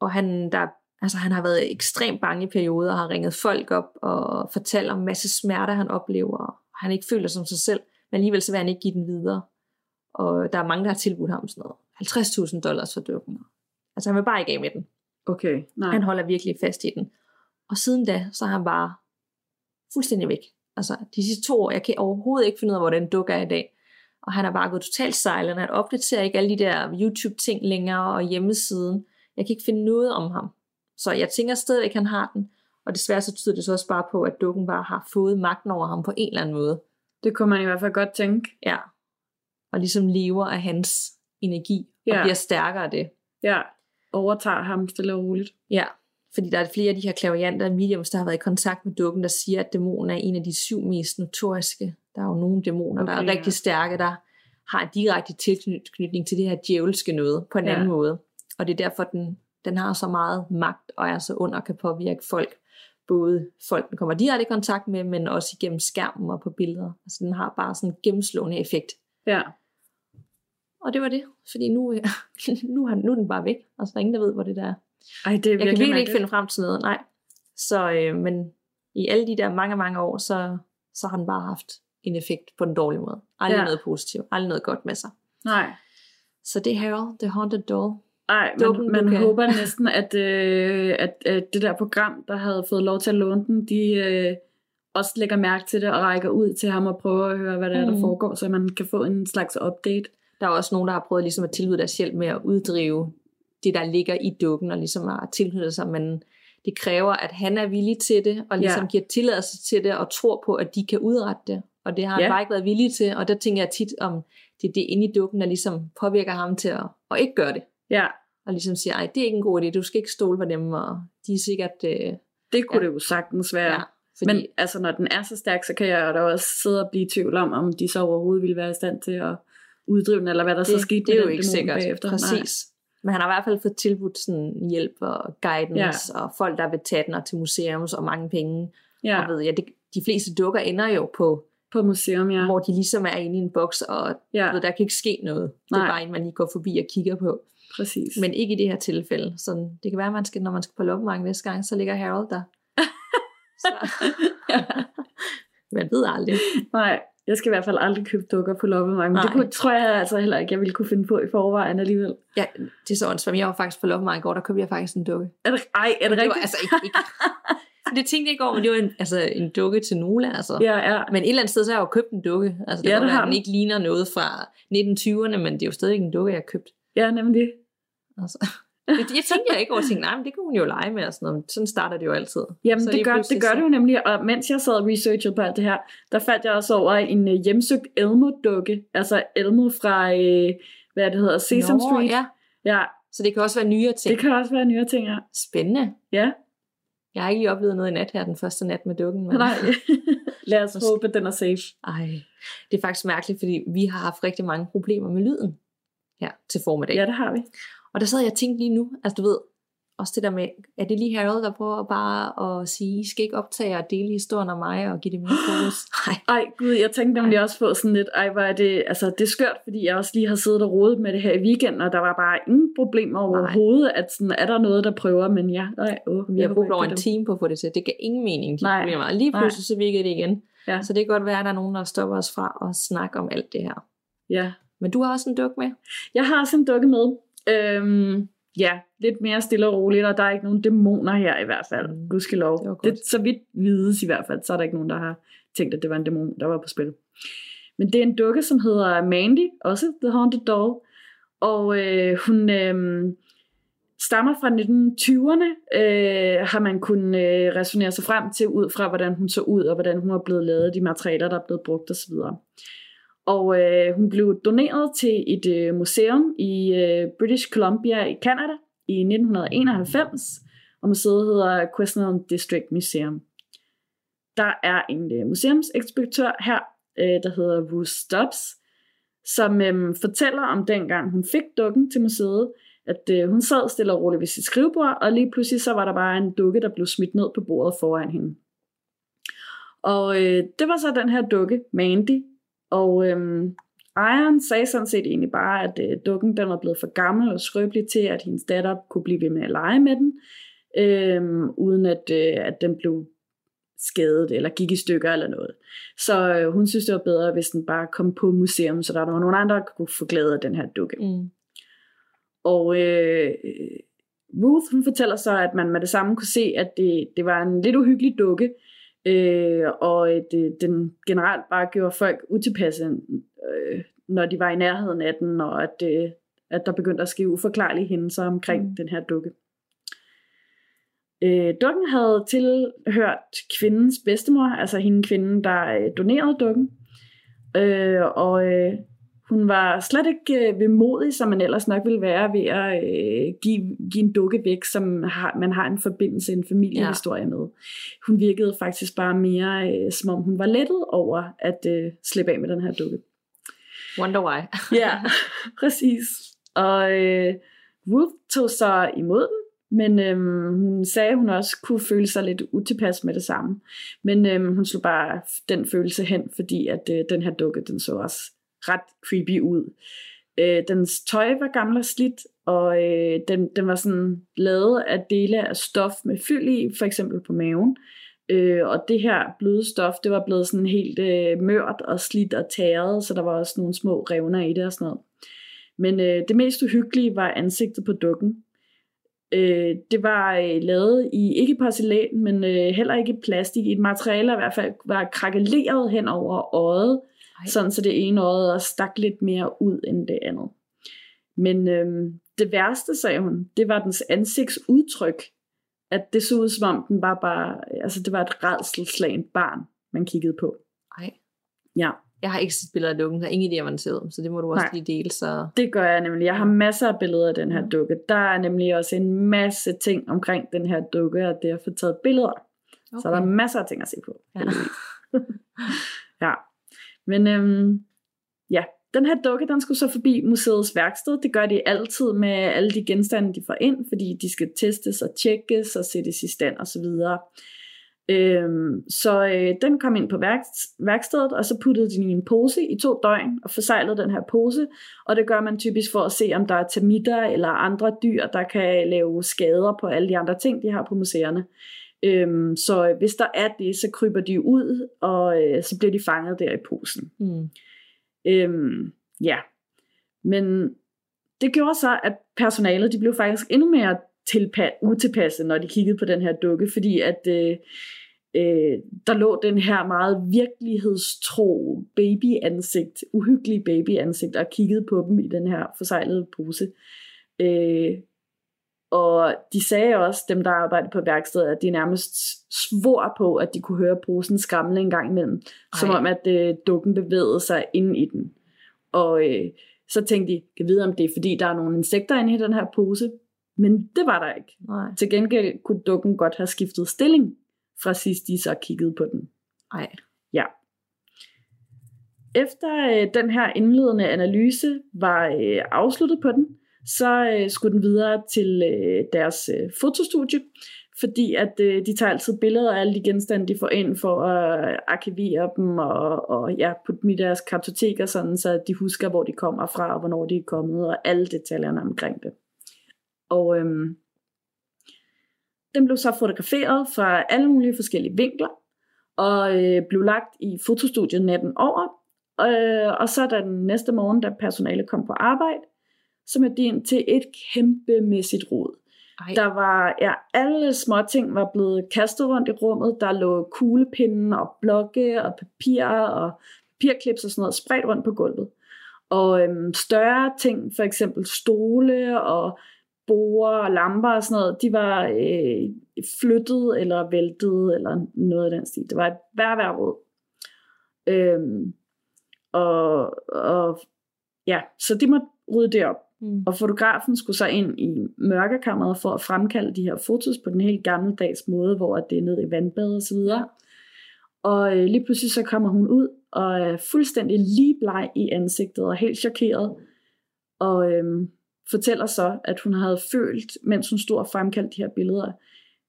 Og han, der, altså han har været ekstremt bange i perioder, og har ringet folk op og fortalt om masse smerter, han oplever, og han ikke føler som sig selv, men alligevel så vil han ikke give den videre. Og der er mange, der har tilbudt ham sådan noget. 50.000 dollars for dukken. Altså han vil bare ikke af med den. Okay. Nej. Han holder virkelig fast i den. Og siden da, så er han bare fuldstændig væk. Altså, de sidste to år, jeg kan overhovedet ikke finde ud af, hvor den dukker er i dag. Og han er bare gået totalt sejlende. Han opdaterer ikke alle de der YouTube-ting længere og hjemmesiden. Jeg kan ikke finde noget om ham. Så jeg tænker stadigvæk, at han har den. Og desværre så tyder det så også bare på, at dukken bare har fået magten over ham på en eller anden måde. Det kunne man i hvert fald godt tænke. Ja. Og ligesom lever af hans energi. Og Ja. bliver stærkere af det. Ja. Overtager ham stille og roligt. Ja, fordi der er flere af de her klavianter mediums, der har været i kontakt med dukken, der siger, at dæmonen er en af de syv mest notoriske. Der er jo nogle dæmoner, okay, der er ja. rigtig stærke, der har en direkte tilknytning til det her djævelske noget på en Ja. anden måde. Og det er derfor, den, den har så meget magt og er så og kan påvirke folk. Både folk, den kommer direkte i kontakt med, men også igennem skærmen og på billeder. Altså den har bare sådan en gennemslående effekt. Ja. Og det var det, fordi nu, [laughs] nu, er, nu er den bare væk. Altså der er ingen, der ved, hvor det der er. Ej, det er Jeg kan virkelig ikke finde frem til noget, nej. Så, øh, men i alle de der mange, mange år, så, så har den bare haft en effekt på den dårlige måde. Aldrig. Ja. noget positivt, aldrig noget godt med sig. Nej. Så det er Harold, The Haunted Doll. Ej, Dukken, man, man kan- håber næsten, at, øh, at, at det der program, der havde fået lov til at låne den, de øh, også lægger mærke til det og rækker ud til ham og prøver at høre, hvad der er, der Mm. foregår, så man kan få en slags update. Der er også nogen, der har prøvet ligesom at tilbyde deres hjælp med at uddrive det, der ligger i dukken, og ligesom at tilknytte sig, men det kræver, at han er villig til det, og ligesom Ja. giver tilladelse til det, og tror på, at de kan udrette det. Og det har han Ja. bare ikke været villig til, og der tænker jeg tit om, det er det inde i dukken, der ligesom påvirker ham til at, at ikke gøre det. Ja, og ligesom siger, ej, det er ikke en god idé, du skal ikke stole på dem, og de er sikkert, øh, det kunne Ja. det jo sagtens være. ja, fordi, Men altså, når den er så stærk, så kan jeg da også sidde og blive i tvivl om, om de så overhovedet ville være i stand til at uddrive den, eller hvad der det, så skete det er jo ikke sikkert, bagefter. præcis. Men han har i hvert fald fået tilbudt sådan hjælp og guidance, ja. og folk, der vil tage den og til museums og mange penge. Ja, Og ved jeg, det, de fleste dukker ender jo på, på museum, ja. hvor de ligesom er inde i en boks, og Ja, ved, der kan ikke ske noget. Det Nej. er bare en, man lige går forbi og kigger på. Præcis. Men ikke i det her tilfælde. Så det kan være, at man skal, når man skal på loppemarked næste gang, så ligger Harold der. så, [laughs] man ved aldrig. Nej, jeg skal i hvert fald aldrig købe dukker på loppemarkedet. Men det kunne, tror jeg altså heller ikke, jeg ville kunne finde på i forvejen alligevel. Ja, det er så åndssvagt. Jeg var faktisk på loppemarked i går, der købte jeg faktisk en dukke. Er det, ej, er det Det var rigtigt? altså ikke, ikke [laughs] det tænkte jeg i går, men det var en, altså, en dukke til Nola. Altså. Ja, ja. Men et eller andet sted, så har jeg jo købt en dukke. Altså, det Ja, ja, det har den ikke ligner noget fra 1920'erne, men det er jo stadig en dukke, jeg har købt. Ja, nemlig. Altså. [laughs] Jeg, jeg tænkte jeg ikke over, tænke, nej, men det kunne hun jo lege med og sådan noget. Sådan starter det jo altid. Jamen, Så det gør, det gør det jo nemlig. Og mens jeg sad og researchede på alt det her, der fandt jeg også over en øh, hjemsøgt Elmo-dukke. Altså Elmo fra, øh, hvad det hedder, Sesame Nå, Street. Ja. ja. Så det kan også være nyere ting. Det kan også være nyere ting, ja. Spændende. Ja, Jeg har ikke lige oplevet noget i nat her, den første nat med dukken. Men... nej. [laughs] Lad os håbe, at den er safe. Ej, det er faktisk mærkeligt, fordi vi har haft rigtig mange problemer med lyden her til formiddag. Ja, det har vi. Og der sad jeg og tænkte lige nu, altså du ved, også det der med, er det lige Harold, der prøver bare at sige, I skal ikke optage og dele historien om mig og give det mere fokus? [gasps] Nej. Ej, gud, jeg tænkte nemlig også på sådan lidt, ej, hvor er det, altså, det er skørt, fordi jeg også lige har siddet og rodet med det her i weekenden, og der var bare ingen problemer overhovedet, at sådan, er der noget, der prøver, men ja, nej, åh, Vi har brugt over en time på at få det til. Det gav ingen mening, de Nej. problemer. Og lige pludselig så virkede det igen. Ja. Så det kan godt være, at der er nogen, der stopper os fra at snakke om alt det her. er- Ja, Men du har også en duk med. Jeg har også en dukke med. Øhm, ja, lidt mere stille og roligt, og der er ikke nogen dæmoner her i hvert fald. Mm. Gudskelov. Det godt. Det, så vidt vides i hvert fald, så er der ikke nogen, der har tænkt, at det var en dæmon, der var på spil. Men det er en dukke, som hedder Mandy, også The Haunted Doll. Og øh, hun øh, stammer fra 1920'erne, øh, har man kunnet øh, resonere sig frem til, ud fra hvordan hun så ud, og hvordan hun var blevet lavet, de materialer, der er blevet brugt osv. Og øh, hun blev doneret til et øh, museum i øh, British Columbia i Canada i 1991, og museet hedder Quesnel District Museum. Der er en øh, museumsekspektør her, øh, der hedder Ruth Stubbs, som øh, fortæller om dengang hun fik dukken til museet, at øh, hun sad stille og roligt ved sit skrivebord, og lige pludselig så var der bare en dukke, der blev smidt ned på bordet foran hende. Og øh, det var så den her dukke, Mandy, og øhm, ejeren sagde sådan set egentlig bare, at øh, dukken den var blevet for gammel og skrøbelig til, at hendes datter kunne blive ved med at lege med den, øhm, uden at, øh, at den blev skadet eller gik i stykker eller noget. Så øh, hun synes, det var bedre, hvis den bare kom på museum, så der var nogle andre, der kunne få glæde af den her dukke. Mm. Og øh, Ruth, hun fortæller så, at man med det samme kunne se, at det, det var en lidt uhyggelig dukke, øh, og at det, den generelt bare gjorde folk utilpasse, øh, når de var i nærheden af den, og at, øh, at der begyndte at ske uforklarlige hændelser omkring mm. den her dukke. Øh, dukken havde tilhørt kvindens bedstemor, altså hende kvinden, der øh, donerede dukken. Øh, og øh, hun var slet ikke øh, vemodig, som man ellers nok ville være ved at øh, give, give en dukke væk, som har, man har en forbindelse, en familiehistorie ja. med. Hun virkede faktisk bare mere, øh, som om hun var lettet over at øh, slippe af med den her dukke. Wonder why. [laughs] Ja, præcis. Og øh, Ruth tog så imod den, men øhm, hun sagde, at hun også kunne føle sig lidt utilpas med det samme. Men øhm, hun slog bare den følelse hen, fordi at øh, den her dukke, den så også ret creepy ud. Øh, dens tøj var gammel og slidt, og øh, den, den var sådan lavet af dele af stof med fyld i, for eksempel på maven. Øh, og det her bløde stof, det var blevet sådan helt øh, mørt og slidt og tæret, så der var også nogle små revner i det og sådan noget. Men øh, det mest uhyggelige var ansigtet på dukken. Øh, det var øh, lavet i ikke porcelæn, men øh, heller ikke plastik. I et materiale, der i hvert fald var krakeleret hen over øjet, ej. sådan så det ene øje også stak lidt mere ud end det andet. Men øh, det værste, sagde hun, det var dens ansigtsudtryk. At det så ud som om den var bare, altså det var et redselslagent barn, man kiggede på. Ej. Ja. Jeg har ikke set billeder af dukken, der er ingen idé, om man ser så det må du også Nej. lige dele. Så... Det gør jeg nemlig. Jeg har masser af billeder af den her Mm. dukke. Der er nemlig også en masse ting omkring den her dukke, og det at få taget billeder. Okay. Så der er masser af ting at se på. Ja. [laughs] ja. Men øhm, ja, den her dukke, den skulle så forbi museets værksted. Det gør de altid med alle de genstande, de får ind, fordi de skal testes og tjekkes og sættes i stand osv. Øhm, så øh, den kom ind på værk, værkstedet, og så puttede de den i en pose i to døgn, og forsejlede den her pose, og det gør man typisk for at se, om der er termitter eller andre dyr, der kan lave skader på alle de andre ting, de har på museerne. Øhm, så hvis der er det, så kryber de ud, og øh, så bliver de fanget der i posen. Mm. Øhm, ja, men det gjorde så, at personalet de blev faktisk endnu mere tilpa- utilpasset, når de kiggede på den her dukke, fordi at øh, øh, der lå den her meget virkelighedstro babyansigt, uhyggelig babyansigt, og kiggede på dem i den her forsejlede pose. Øh, og de sagde også, dem der arbejdede på værkstedet, at de nærmest svor på, at de kunne høre posen skramle en gang imellem. Ej. Som om, at øh, dukken bevægede sig ind i den. Og øh, så tænkte de, kan vide om det er fordi, der er nogle insekter inde i den her pose. Men det var der ikke. Nej. Til gengæld kunne dukken godt have skiftet stilling, fra sidst de så kiggede på den. Ej. Ja. Efter øh, den her indledende analyse var øh, afsluttet på den, så øh, skulle den videre til øh, deres øh, fotostudie, fordi at øh, de tager altid billeder af alle de genstande, de får ind for at øh, arkivere dem og, og ja, putte dem i deres kartoteker, sådan, så de husker, hvor de kommer fra og hvornår de er kommet, og alle detaljerne omkring det. Og øhm, den blev så fotograferet fra alle mulige forskellige vinkler, og øh, blev lagt i fotostudiet natten over. Øh, og så da den næste morgen, da personalet kom på arbejde, mødte de ind til et kæmpemæssigt rod. Ej. Der var, ja, alle små ting var blevet kastet rundt i rummet. Der lå kuglepinde og blokke og papir og papirklips og sådan noget spredt rundt på gulvet. Og øhm, større ting, for eksempel stole og borer og lamper og sådan noget, de var øh, flyttet eller væltet eller noget af den stil. Det var et hver hver råd. Øhm, og, og ja, så de måtte rydde det op. Mm. Og fotografen skulle så ind i mørkekammeret for at fremkalde de her fotos på den helt gammeldags måde, hvor det er ned i vandbad og så videre. Og øh, lige pludselig så kommer hun ud og er fuldstændig lige bleg i ansigtet og helt chokeret. Og øh, fortæller så, at hun havde følt, mens hun stod og fremkaldte de her billeder,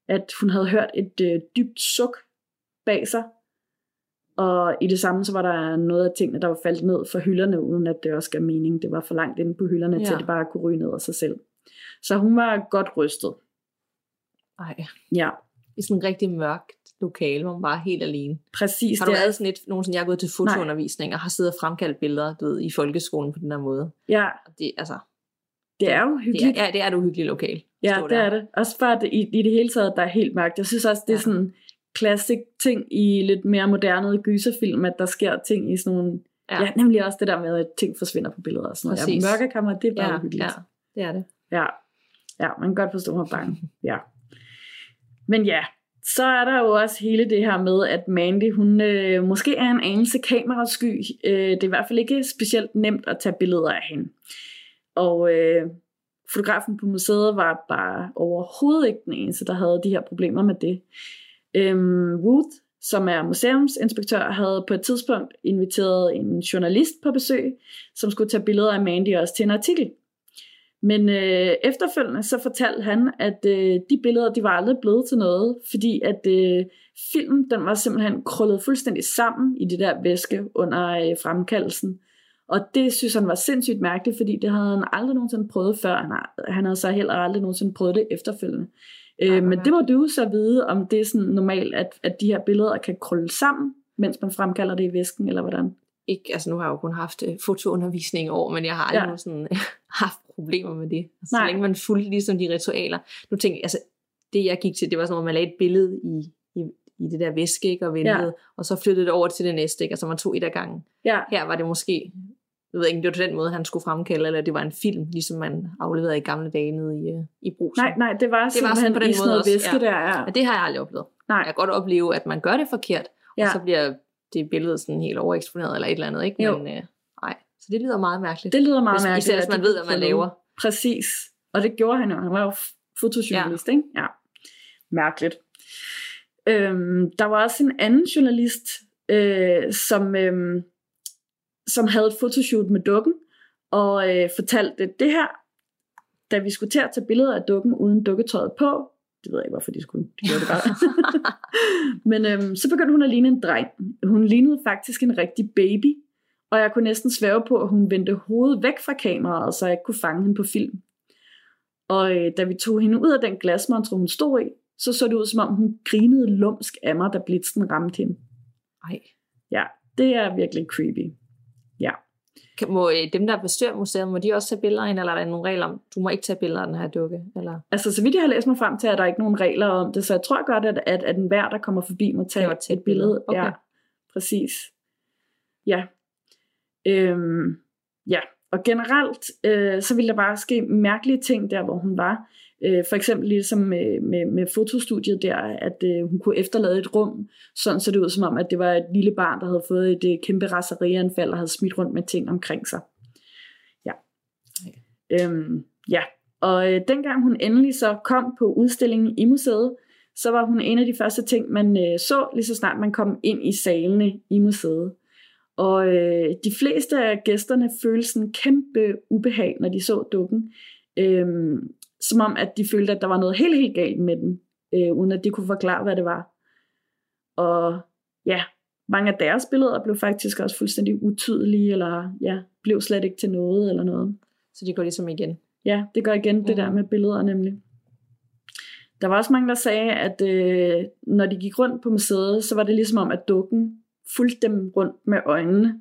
at hun havde hørt et øh, dybt suk bag sig. Og i det samme, så var der noget af tingene, der var faldet ned fra hylderne, uden at det også gav mening. Det var for langt inde på hylderne, ja. til at det bare kunne ryge ned af sig selv. Så hun var godt rystet. Ej. Ja, I sådan en rigtig mørkt lokale, hvor man bare er helt alene. præcis. Har du det er- været sådan et, nogensinde, jeg har gået til fotoundervisning og har siddet og fremkaldt billeder du ved, i folkeskolen på den der måde. Ja, det, altså, det er jo det er, hyggeligt. ja, det er et uhyggeligt lokal. Ja, det der. er det. Også bare det, i, i det hele taget, der er helt mørkt. Jeg synes også, det er Ja. sådan klassik ting i lidt mere moderne gyserfilm, at der sker ting i sådan nogle... Ja. Ja. nemlig også det der med, at ting forsvinder på billeder og sådan noget. Præcis. Ja, mørkekammer, det er bare Ja, uhyggeligt. ja, det er det. Ja. ja, man kan godt forstå mig bange. Ja. Men ja, så er der jo også hele det her med, at Mandy, hun øh, måske er en anelse kamerasky. Øh, det er i hvert fald ikke specielt nemt at tage billeder af hende. Og øh, fotografen på museet var bare overhovedet ikke den eneste, der havde de her problemer med det. Øhm, Ruth, som er museumsinspektør, havde på et tidspunkt inviteret en journalist på besøg, som skulle tage billeder af Mandy også til en artikel. Men øh, efterfølgende så fortalte han, at øh, de billeder, de var aldrig blevet til noget, fordi at øh, filmen, den var simpelthen krøllet fuldstændig sammen i det der væske under øh, fremkaldelsen. Og det synes han var sindssygt mærkeligt, fordi det havde han aldrig nogensinde prøvet før. Han, han havde så heller aldrig nogensinde prøvet det efterfølgende. Øh, men det må du så vide, om det er sådan normalt, at, at de her billeder kan krølle sammen, mens man fremkalder det i væsken, eller hvordan? Ikke, altså nu har jeg jo kun haft øh, fotoundervisning i år, men jeg har aldrig Ja. sådan, [laughs] haft problemer med det. Altså, så Nej. længe man fulgte ligesom de ritualer. Nu tænker jeg, altså det jeg gik til, det var sådan, at man lagde et billede i, i, i det der væske, ikke, og ventede, ja. og så flyttede det over til det næste, ikke, altså man tog et af gangen. Ja, Her var det måske, jeg ved ikke, om det var den måde, han skulle fremkalde, eller det var en film, ligesom man afleverede i gamle dage nede i, øh, i brusen. nej, nej, det var, det var sådan på den måde også, væske ja. der. Ja. Men det har jeg aldrig oplevet. Nej. Jeg kan godt opleve, at man gør det forkert, ja. Ja. og så bliver det billede sådan helt overeksponeret, eller et eller andet, ikke? Jo. Men øh, nej, så det lyder meget mærkeligt. Det lyder meget hvis, mærkeligt. Især hvis man det ved, hvad man laver. Præcis. Og det gjorde han jo. Han var jo fotojournalist, ja. ikke? Ja. Mærkeligt. Øhm, der var også en anden journalist, øh, som, øhm, som havde et fotoshoot med dukken, og øh, fortalte det her, da vi skulle til at tage billeder af dukken uden dukketøjet på, Det ved jeg ikke, hvorfor de skulle. De gjorde det bare. [laughs] Men øhm, så begyndte hun at ligne en dreng. Hun lignede faktisk en rigtig baby. Og jeg kunne næsten svæve på, at hun vendte hovedet væk fra kameraet, så jeg ikke kunne fange hende på film. Og øh, da vi tog hende ud af den glasmontre, hun stod i, så så det ud, som om hun grinede lumsk af mig, da blitzen ramte hende. Ej. Ja, det er virkelig creepy. Kan, må øh, dem, der bestyrer museet, må de også tage billeder ind, eller er der nogle regler om, du må ikke tage billeder af den her dukke? Eller? Altså, så vidt jeg har læst mig frem til, er der ikke nogen regler om det, så jeg tror godt, at, at, at enhver, der kommer forbi, må tage var et billede. Okay. Ja, præcis. Ja. Øhm, ja, og generelt, øh, så ville der bare ske mærkelige ting der, hvor hun var. Øh, for eksempel ligesom med, med, med fotostudiet der, at øh, hun kunne efterlade et rum, sådan så det ud som om, at det var et lille barn, der havde fået et øh, kæmpe raserianfald og havde smidt rundt med ting omkring sig. Ja. Øhm, ja, og øh, dengang hun endelig så kom på udstillingen i museet, så var hun en af de første ting, man øh, så, lige så snart man kom ind i salene i museet. Og øh, de fleste af gæsterne følte sådan en kæmpe ubehag, når de så dukken. Øhm, som om, at de følte, at der var noget helt, helt galt med den, øh, uden at de kunne forklare, hvad det var. Og ja, mange af deres billeder blev faktisk også fuldstændig utydelige, eller ja, blev slet ikke til noget, eller noget. Så de går ligesom igen. Ja, det går igen det der med billeder nemlig. Der var også mange, der sagde, at øh, når de gik rundt på museet, så var det ligesom om, at dukken fulgte dem rundt med øjnene.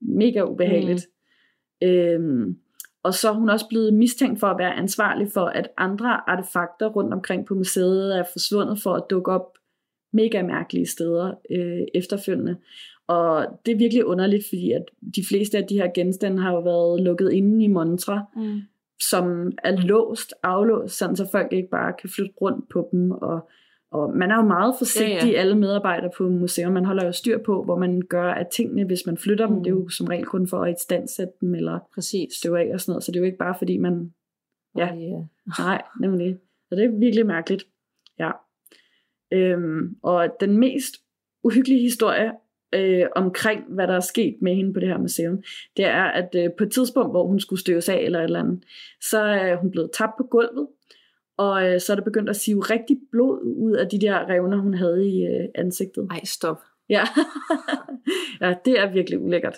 Mega ubehageligt. Mm. Øhm, og så er hun også blevet mistænkt for at være ansvarlig for, at andre artefakter rundt omkring på museet er forsvundet for at dukke op mega mærkelige steder øh, efterfølgende. Og det er virkelig underligt, fordi at de fleste af de her genstande har jo været lukket inde i montre, Mm. som er låst, aflåst, sådan så folk ikke bare kan flytte rundt på dem. Og, og man er jo meget forsigtig, Ja, ja. alle medarbejdere på museer. Man holder jo styr på, hvor man gør af tingene, hvis man flytter dem. Mm. Det er jo som regel kun for at istandsætte dem, eller Præcis. støve af og sådan noget. Så det er jo ikke bare fordi, man... Ja. Og, ja. [laughs] Nej, nemlig. Så det er virkelig mærkeligt. Ja. Øhm, og den mest uhyggelige historie øh, omkring, hvad der er sket med hende på det her museum, det er, at øh, på et tidspunkt, hvor hun skulle støves af eller et eller andet, så er hun blevet tabt på gulvet, og øh, så er der begyndt at sive rigtig blod ud af de der revner, hun havde i øh, ansigtet. Ej, stop. Ja. [laughs] ja, det er virkelig ulækkert.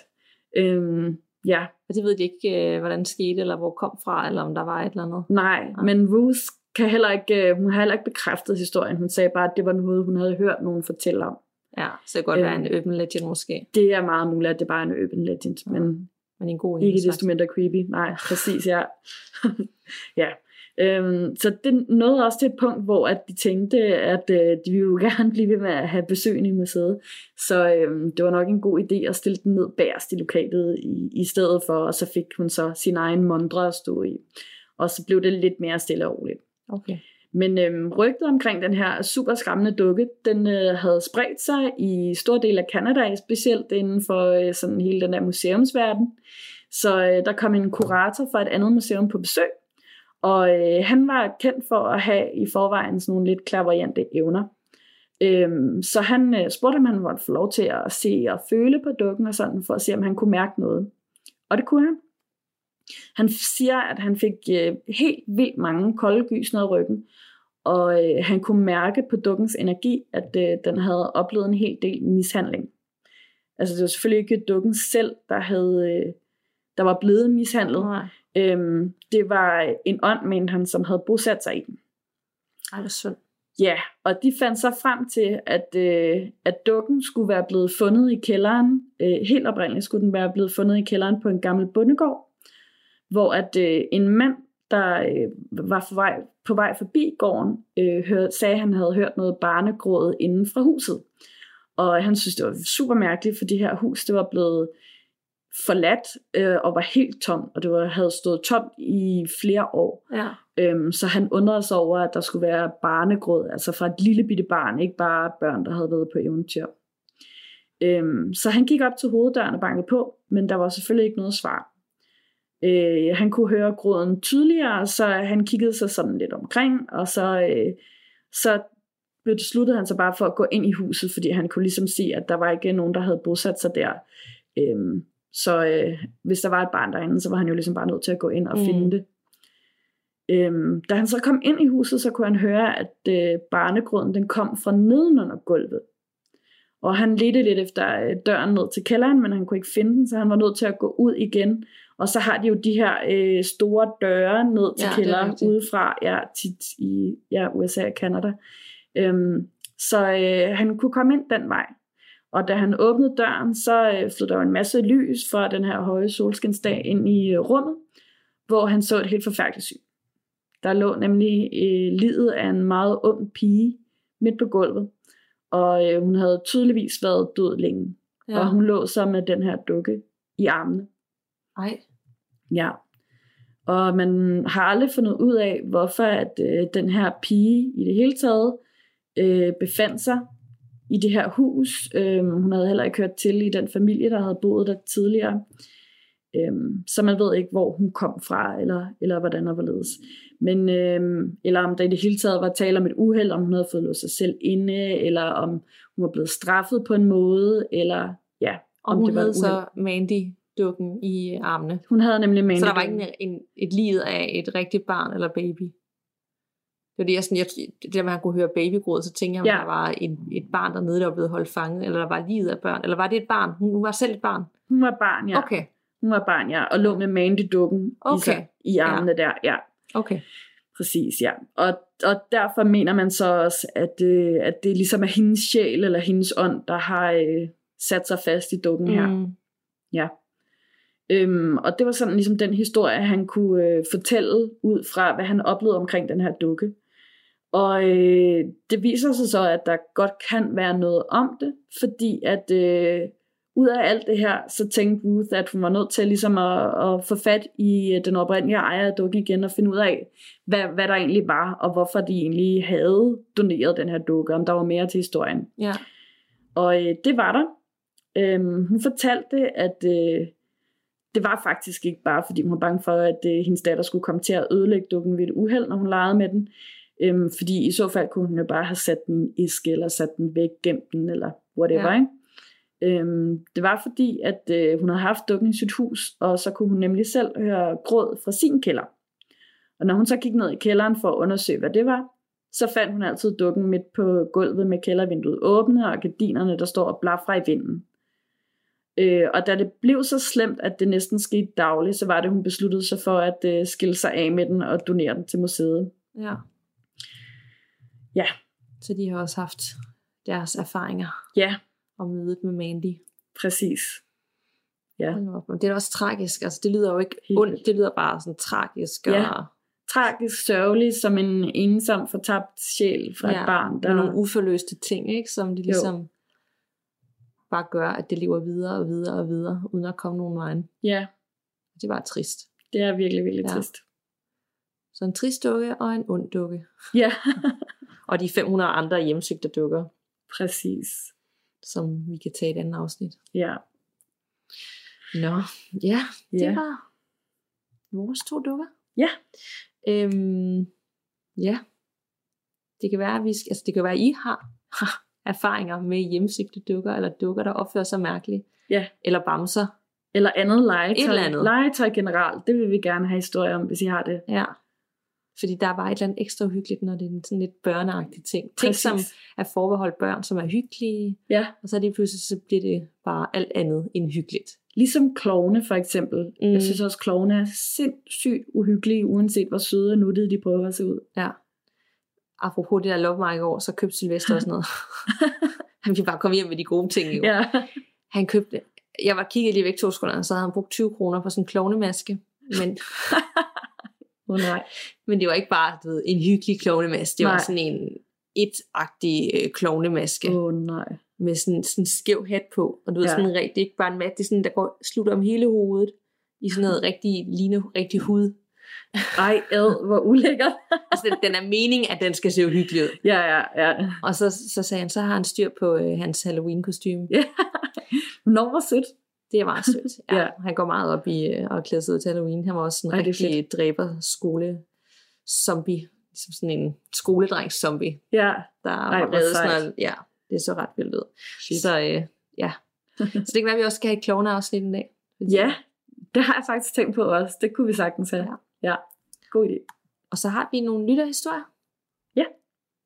Øhm, ja, Og det ved de ikke, øh, hvordan det skete, eller hvor det kom fra, eller om der var et eller andet. Nej, Nej. men Ruth kan heller ikke, øh, hun har heller ikke bekræftet historien. Hun sagde bare, at det var noget, hun havde hørt nogen fortælle om. Ja, så det kan godt Øhm. være en open legend måske. Det er meget muligt, at det bare er en urban legend, Ja. men Men en god ikke en, desto mindre creepy. Nej, præcis, ja. [laughs] ja. Øhm, så det nåede også til et punkt, hvor at de tænkte, at øh, de ville jo [laughs] gerne blive ved med at have besøgende i museet. Så øhm, det var nok en god idé at stille den ned bagerst i lokalet i, i stedet for, og så fik hun så sin egen mondre at stå i. Og så blev det lidt mere stille og roligt. Okay. Men øhm, rygtet omkring den her super skræmmende dukke, den øh, havde spredt sig i store dele af Canada, specielt inden for øh, sådan hele den der museumsverden. Så øh, der kom en kurator fra et andet museum på besøg, og øh, han var kendt for at have i forvejen sådan nogle lidt klaverjante evner. Øhm, så han øh, spurgte, om han måtte få lov til at se og føle på dukken og sådan, for at se, om han kunne mærke noget. Og det kunne han. Han siger, at han fik øh, helt vildt mange kolde gys ned ad ryggen, og øh, han kunne mærke på dukkens energi, at øh, den havde oplevet en hel del mishandling. Altså det var selvfølgelig ikke dukken selv, der havde øh, der var blevet mishandlet. Nej. Øhm, det var en ånd, mente han, som havde bosat sig i den. Ej, det er synd. Ja, og de fandt så frem til, at, øh, at dukken skulle være blevet fundet i kælderen. Øh, helt oprindeligt skulle den være blevet fundet i kælderen på en gammel bondegård, hvor at øh, en mand, der øh, var på vej, på vej forbi gården, øh, hør, sagde, at han havde hørt noget barnegråd inden fra huset. Og han synes, det var super mærkeligt, for det her hus, det var blevet forladt øh, og var helt tom, og det var, havde stået tomt i flere år. Ja. Øhm, så han undrede sig over, at der skulle være barnegråd, altså fra et lille bitte barn, ikke bare børn, der havde været på eventyr. Øhm, så han gik op til hoveddøren og bankede på, men der var selvfølgelig ikke noget svar. Øh, han kunne høre gråden tydeligere, så han kiggede sig sådan lidt omkring, og så, øh, så besluttede han sig bare for at gå ind i huset, fordi han kunne ligesom se, at der var ikke nogen, der havde bosat sig der. Øhm, så øh, hvis der var et barn derinde, så var han jo ligesom bare nødt til at gå ind og Mm. finde det. Øhm, da han så kom ind i huset, så kunne han høre, at øh, barnegråden den kom fra nedenunder gulvet. Og han ledte lidt efter øh, døren ned til kælderen, men han kunne ikke finde den, så han var nødt til at gå ud igen. Og så har de jo de her øh, store døre ned til Ja, er kælderen udefra, ja, tit i ja, USA og Canada. Øhm, så øh, han kunne komme ind den vej. Og da han åbnede døren, så øh, flød der jo en masse lys fra den her høje solskinsdag ind i øh, rummet, hvor han så et helt forfærdeligt syn. Der lå nemlig øh, livet af en meget ung pige midt på gulvet, og øh, hun havde tydeligvis været død længe. Ja. Ja. Og hun lå så med den her dukke i armene. Ej. Ja. Og man har aldrig fundet ud af, hvorfor at øh, den her pige i det hele taget øh, befandt sig i det her hus. Øh, hun havde heller ikke hørt til i den familie, der havde boet der tidligere. Øh, så man ved ikke, hvor hun kom fra, eller, eller hvordan og hvorledes. Men, øh, eller om der i det hele taget var tale om et uheld, om hun havde fået låst sig selv inde, eller om hun var blevet straffet på en måde, eller ja, Og om hun det var havde så Mandy-dukken i armene. Hun havde nemlig Mandy Så der var ikke Dukken. en, en, et liv af et rigtigt barn eller baby. Det, jeg, sådan, jeg, det der han kunne høre babygråd, så tænkte jeg, Ja. der var et, et barn dernede, der var blevet holdt fanget, eller der var livet af børn, eller var det et barn? Hun, hun var selv et barn. Hun var barn, ja. Okay, Hun var barn, ja, og lå med Mandy-dukken i, Okay. sig, i armene ja. der. Ja, okay. præcis, ja. Og, og derfor mener man så også, at, øh, at det ligesom er hendes sjæl eller hendes ånd, der har øh, sat sig fast i dukken her. Mm. Ja. Øhm, og det var sådan ligesom den historie, han kunne øh, fortælle ud fra, hvad han oplevede omkring den her dukke. Og øh, det viser sig så, at der godt kan være noget om det, fordi at øh, ud af alt det her, så tænkte Ruth, at hun var nødt til ligesom at, at få fat i øh, den oprindelige ejer af dukken igen og finde ud af, hvad, hvad der egentlig var, og hvorfor de egentlig havde doneret den her dukke, om der var mere til historien. Ja. Og øh, det var der. Øhm, hun fortalte, at øh, det var faktisk ikke bare, fordi hun var bange for, at øh, hendes datter skulle komme til at ødelægge dukken ved et uheld, når hun legede med den. Øhm, fordi i så fald kunne hun jo bare have sat den i æske, eller sat den væk, gemt den, eller whatever. Ja. Ikke? Øhm, det var fordi, at øh, hun havde haft dukken i sit hus, og så kunne hun nemlig selv høre gråd fra sin kælder. Og når hun så gik ned i kælderen for at undersøge, hvad det var, så fandt hun altid dukken midt på gulvet med kældervinduet åbne, og gardinerne, der står og blafrer i vinden. Øh, og da det blev så slemt, at det næsten skete dagligt, så var det, hun besluttede sig for at øh, skille sig af med den og donere den til museet. ja. Ja. Så de har også haft deres erfaringer Ja, og mødet med Mandy. præcis. Ja. Men det er også tragisk. Altså, det lyder jo ikke Helt ondt. Det lyder bare sådan tragisk. Ja. Og Tragisk sørgelig som en ensom fortabt sjæl fra ja, et barn. Der er nogle uforløste ting, ikke? som de Jo. ligesom bare gør, at det lever videre og videre og videre, uden at komme nogen vejen. Ja, Det var trist. det er virkelig, virkelig Ja. trist. Så en trist dukke og en ond dukke. Ja, [laughs] Og de 500 andre hjemsøgte dukker, præcis. som vi kan tage i et andet afsnit. Ja, Nå, ja, det Ja. var vores to dukker. Ja. Øhm, ja. Det kan være, at vi skal, altså det kan være, at I har, har [laughs] erfaringer med hjemsøgte dukker, eller dukker, der opfører sig mærkeligt. Ja. Eller bamser. eller andet legetøj. Et eller andet. Legetøj generelt, det vil vi gerne have historie om, hvis I har det. Ja. Fordi der er bare et eller andet ekstra hyggeligt, når det er en sådan lidt børneagtig ting. Ting, Præcis. som er forbeholdt børn, som er hyggelige, Ja, og så lige pludselig så bliver det bare alt andet end hyggeligt. ligesom klovne for eksempel. Mm. Jeg synes også, klovne er sindssygt uhyggelige, uanset hvor søde og nuttede de prøver at se ud. Ja. Apropos det der loppemarked i år, så købte Sylvester også noget. [laughs] han ville bare komme hjem med de gode ting i år. Ja, Han købte, jeg var kigget lige væk to sekunder, så havde han brugt 20 kroner på sådan en klovnemaske. Men, [laughs] oh, nej. men det var ikke bare du ved, en hyggelig klovnemaske, det Nej. var sådan en et-agtig øh, klovnemaske. Åh oh, nej. med sådan en skæv hat på. Og du ved, Ja. en rigtig, ikke bare en mat, det er sådan, der går, slutter om hele hovedet. I sådan noget rigtig, ligner rigtig hud. Ej, ad, hvor ulækkert. [laughs] Altså, den, den er mening, at den skal se hyggelig ud. ja, ja, ja. Og så, så sagde han, så har han styr på øh, hans Halloween-kostyme. Ja. [laughs] Nå, hvor sødt. Det er meget sødt. [laughs] Ja, Ja. Han går meget op i øh, at klæde sig ud til Halloween. Han var også en Ej, er rigtig dræber skole zombie. Ligesom sådan en skoledrengs zombie, Ja, der Ej, var reddet sådan. Ja, det så ret vildt ud. Shit. Så øh, ja. [laughs] så det kan være, at vi også skal have et klovne-afsnit en dag. ja, det har jeg faktisk tænkt på også. Det kunne vi sagtens have. Ja. Ja, god idé. Og så har vi nogle lytterhistorier. Ja.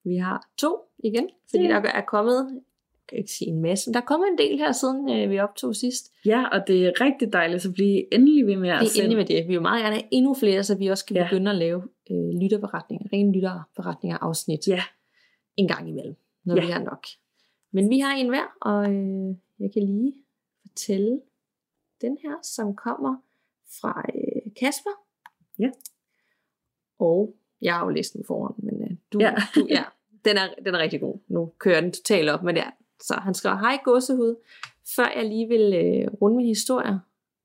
Vi har to igen, fordi Ja. der er kommet, kan ikke sige en masse, men der er kommet en del her, siden øh, vi optog sidst. Ja, og det er rigtig dejligt, så blive endelig ved med at Det er endelig med det. Vi vil meget gerne have endnu flere, så vi også kan Ja. begynde at lave øh, lytterberetninger, rene lytterberetninger afsnit Ja. en gang imellem, når Ja. vi har nok. Men vi har en hver, og øh, jeg kan lige fortælle den her, som kommer fra øh, Kasper. Ja. Og jeg har jo læst den foran, men øh, du, Ja. du, ja, den er, den er rigtig god. Nu kører den totalt op, men ja. Så han skriver, hej gåsehud. Før jeg lige vil øh, runde min historie,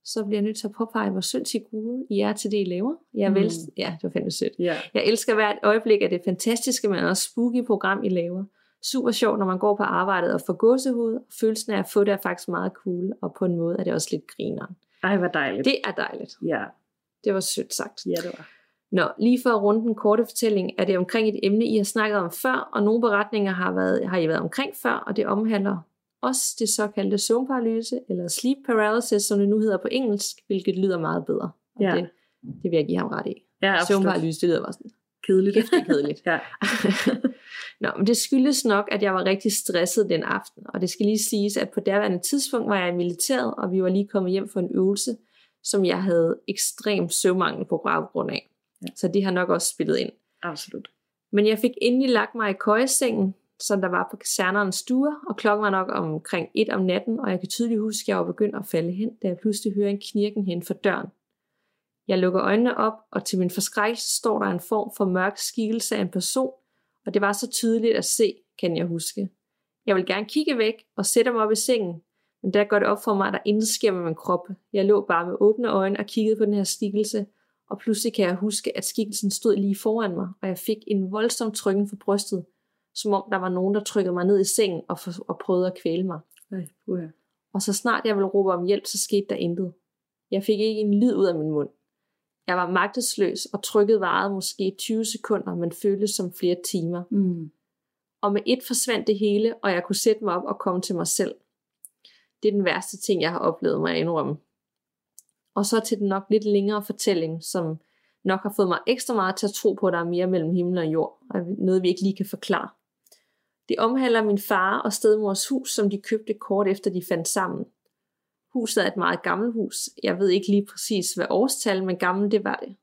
så bliver jeg nødt til at påpege, hvor sindssygt gode I er til det, I laver. Jeg Mm. vil, ja, det var fandme sødt. Ja. Jeg elsker hvert øjeblik af det fantastiske, men også spooky program, I laver. Super sjovt, når man går på arbejdet og får gåsehud. Følelsen af at få det er faktisk meget cool, og på en måde er det også lidt grineren. Ej, hvor dejligt. Det er dejligt. Ja, Det var sødt sagt. ja det var. Nå, lige for at runde den korte fortælling, er det omkring et emne, I har snakket om før, og nogle beretninger har, været, har I været omkring før, og det omhandler også det såkaldte søvnparalyse, eller sleep paralysis, som det nu hedder på engelsk, hvilket lyder meget bedre. Og Ja. det, det vil jeg give ham ret i. Ja. Søvnparalyse, det lyder bare sådan Kedeligt. hæftigt kedeligt. [laughs] ja. [laughs] Nå, men det skyldes nok, at jeg var rigtig stresset den aften, og det skal lige siges, at på derværende tidspunkt var jeg i militæret, og vi var lige kommet hjem for en øvelse, som jeg havde ekstrem søvnmangel på baggrund af. Ja. Så det har nok også spillet ind. Absolut. Men jeg fik endelig lagt mig i køjesengen, som der var på kasernernes stuer, og klokken var nok omkring et om natten, og jeg kan tydeligt huske, at jeg var begyndt at falde hen, da jeg pludselig hører en knirken hen for døren. Jeg lukker øjnene op, og til min forskrækkelse står der en form for mørk skikkelse af en person, og det var så tydeligt at se, kan jeg huske. Jeg vil gerne kigge væk og sætte mig op i sengen, men der går det op for mig, at der intet sker med min krop. Jeg lå bare med åbne øjne og kiggede på den her skikkelse, og pludselig kan jeg huske, at skikkelsen stod lige foran mig, og jeg fik en voldsom trykken for brystet, som om der var nogen, der trykkede mig ned i sengen og, for, og prøvede at kvæle mig. Ej, uha. Og så snart jeg ville råbe om hjælp, så skete der intet. Jeg fik ikke en lyd ud af min mund. Jeg var magtesløs, og trykket varede måske 20 sekunder, men føltes som flere timer. Mm. Og med et forsvandt det hele, og jeg kunne sætte mig op og komme til mig selv. Det er den værste ting, jeg har oplevet mig at indrømme. Og så til den nok lidt længere fortælling, som nok har fået mig ekstra meget til at tro på, at der er mere mellem himmel og jord, og noget vi ikke lige kan forklare. Det omhandler min far og stedmors hus, som de købte kort efter de fandt sammen. Huset er et meget gammelt hus. Jeg ved ikke lige præcis, hvad årstal, men gammelt det var det.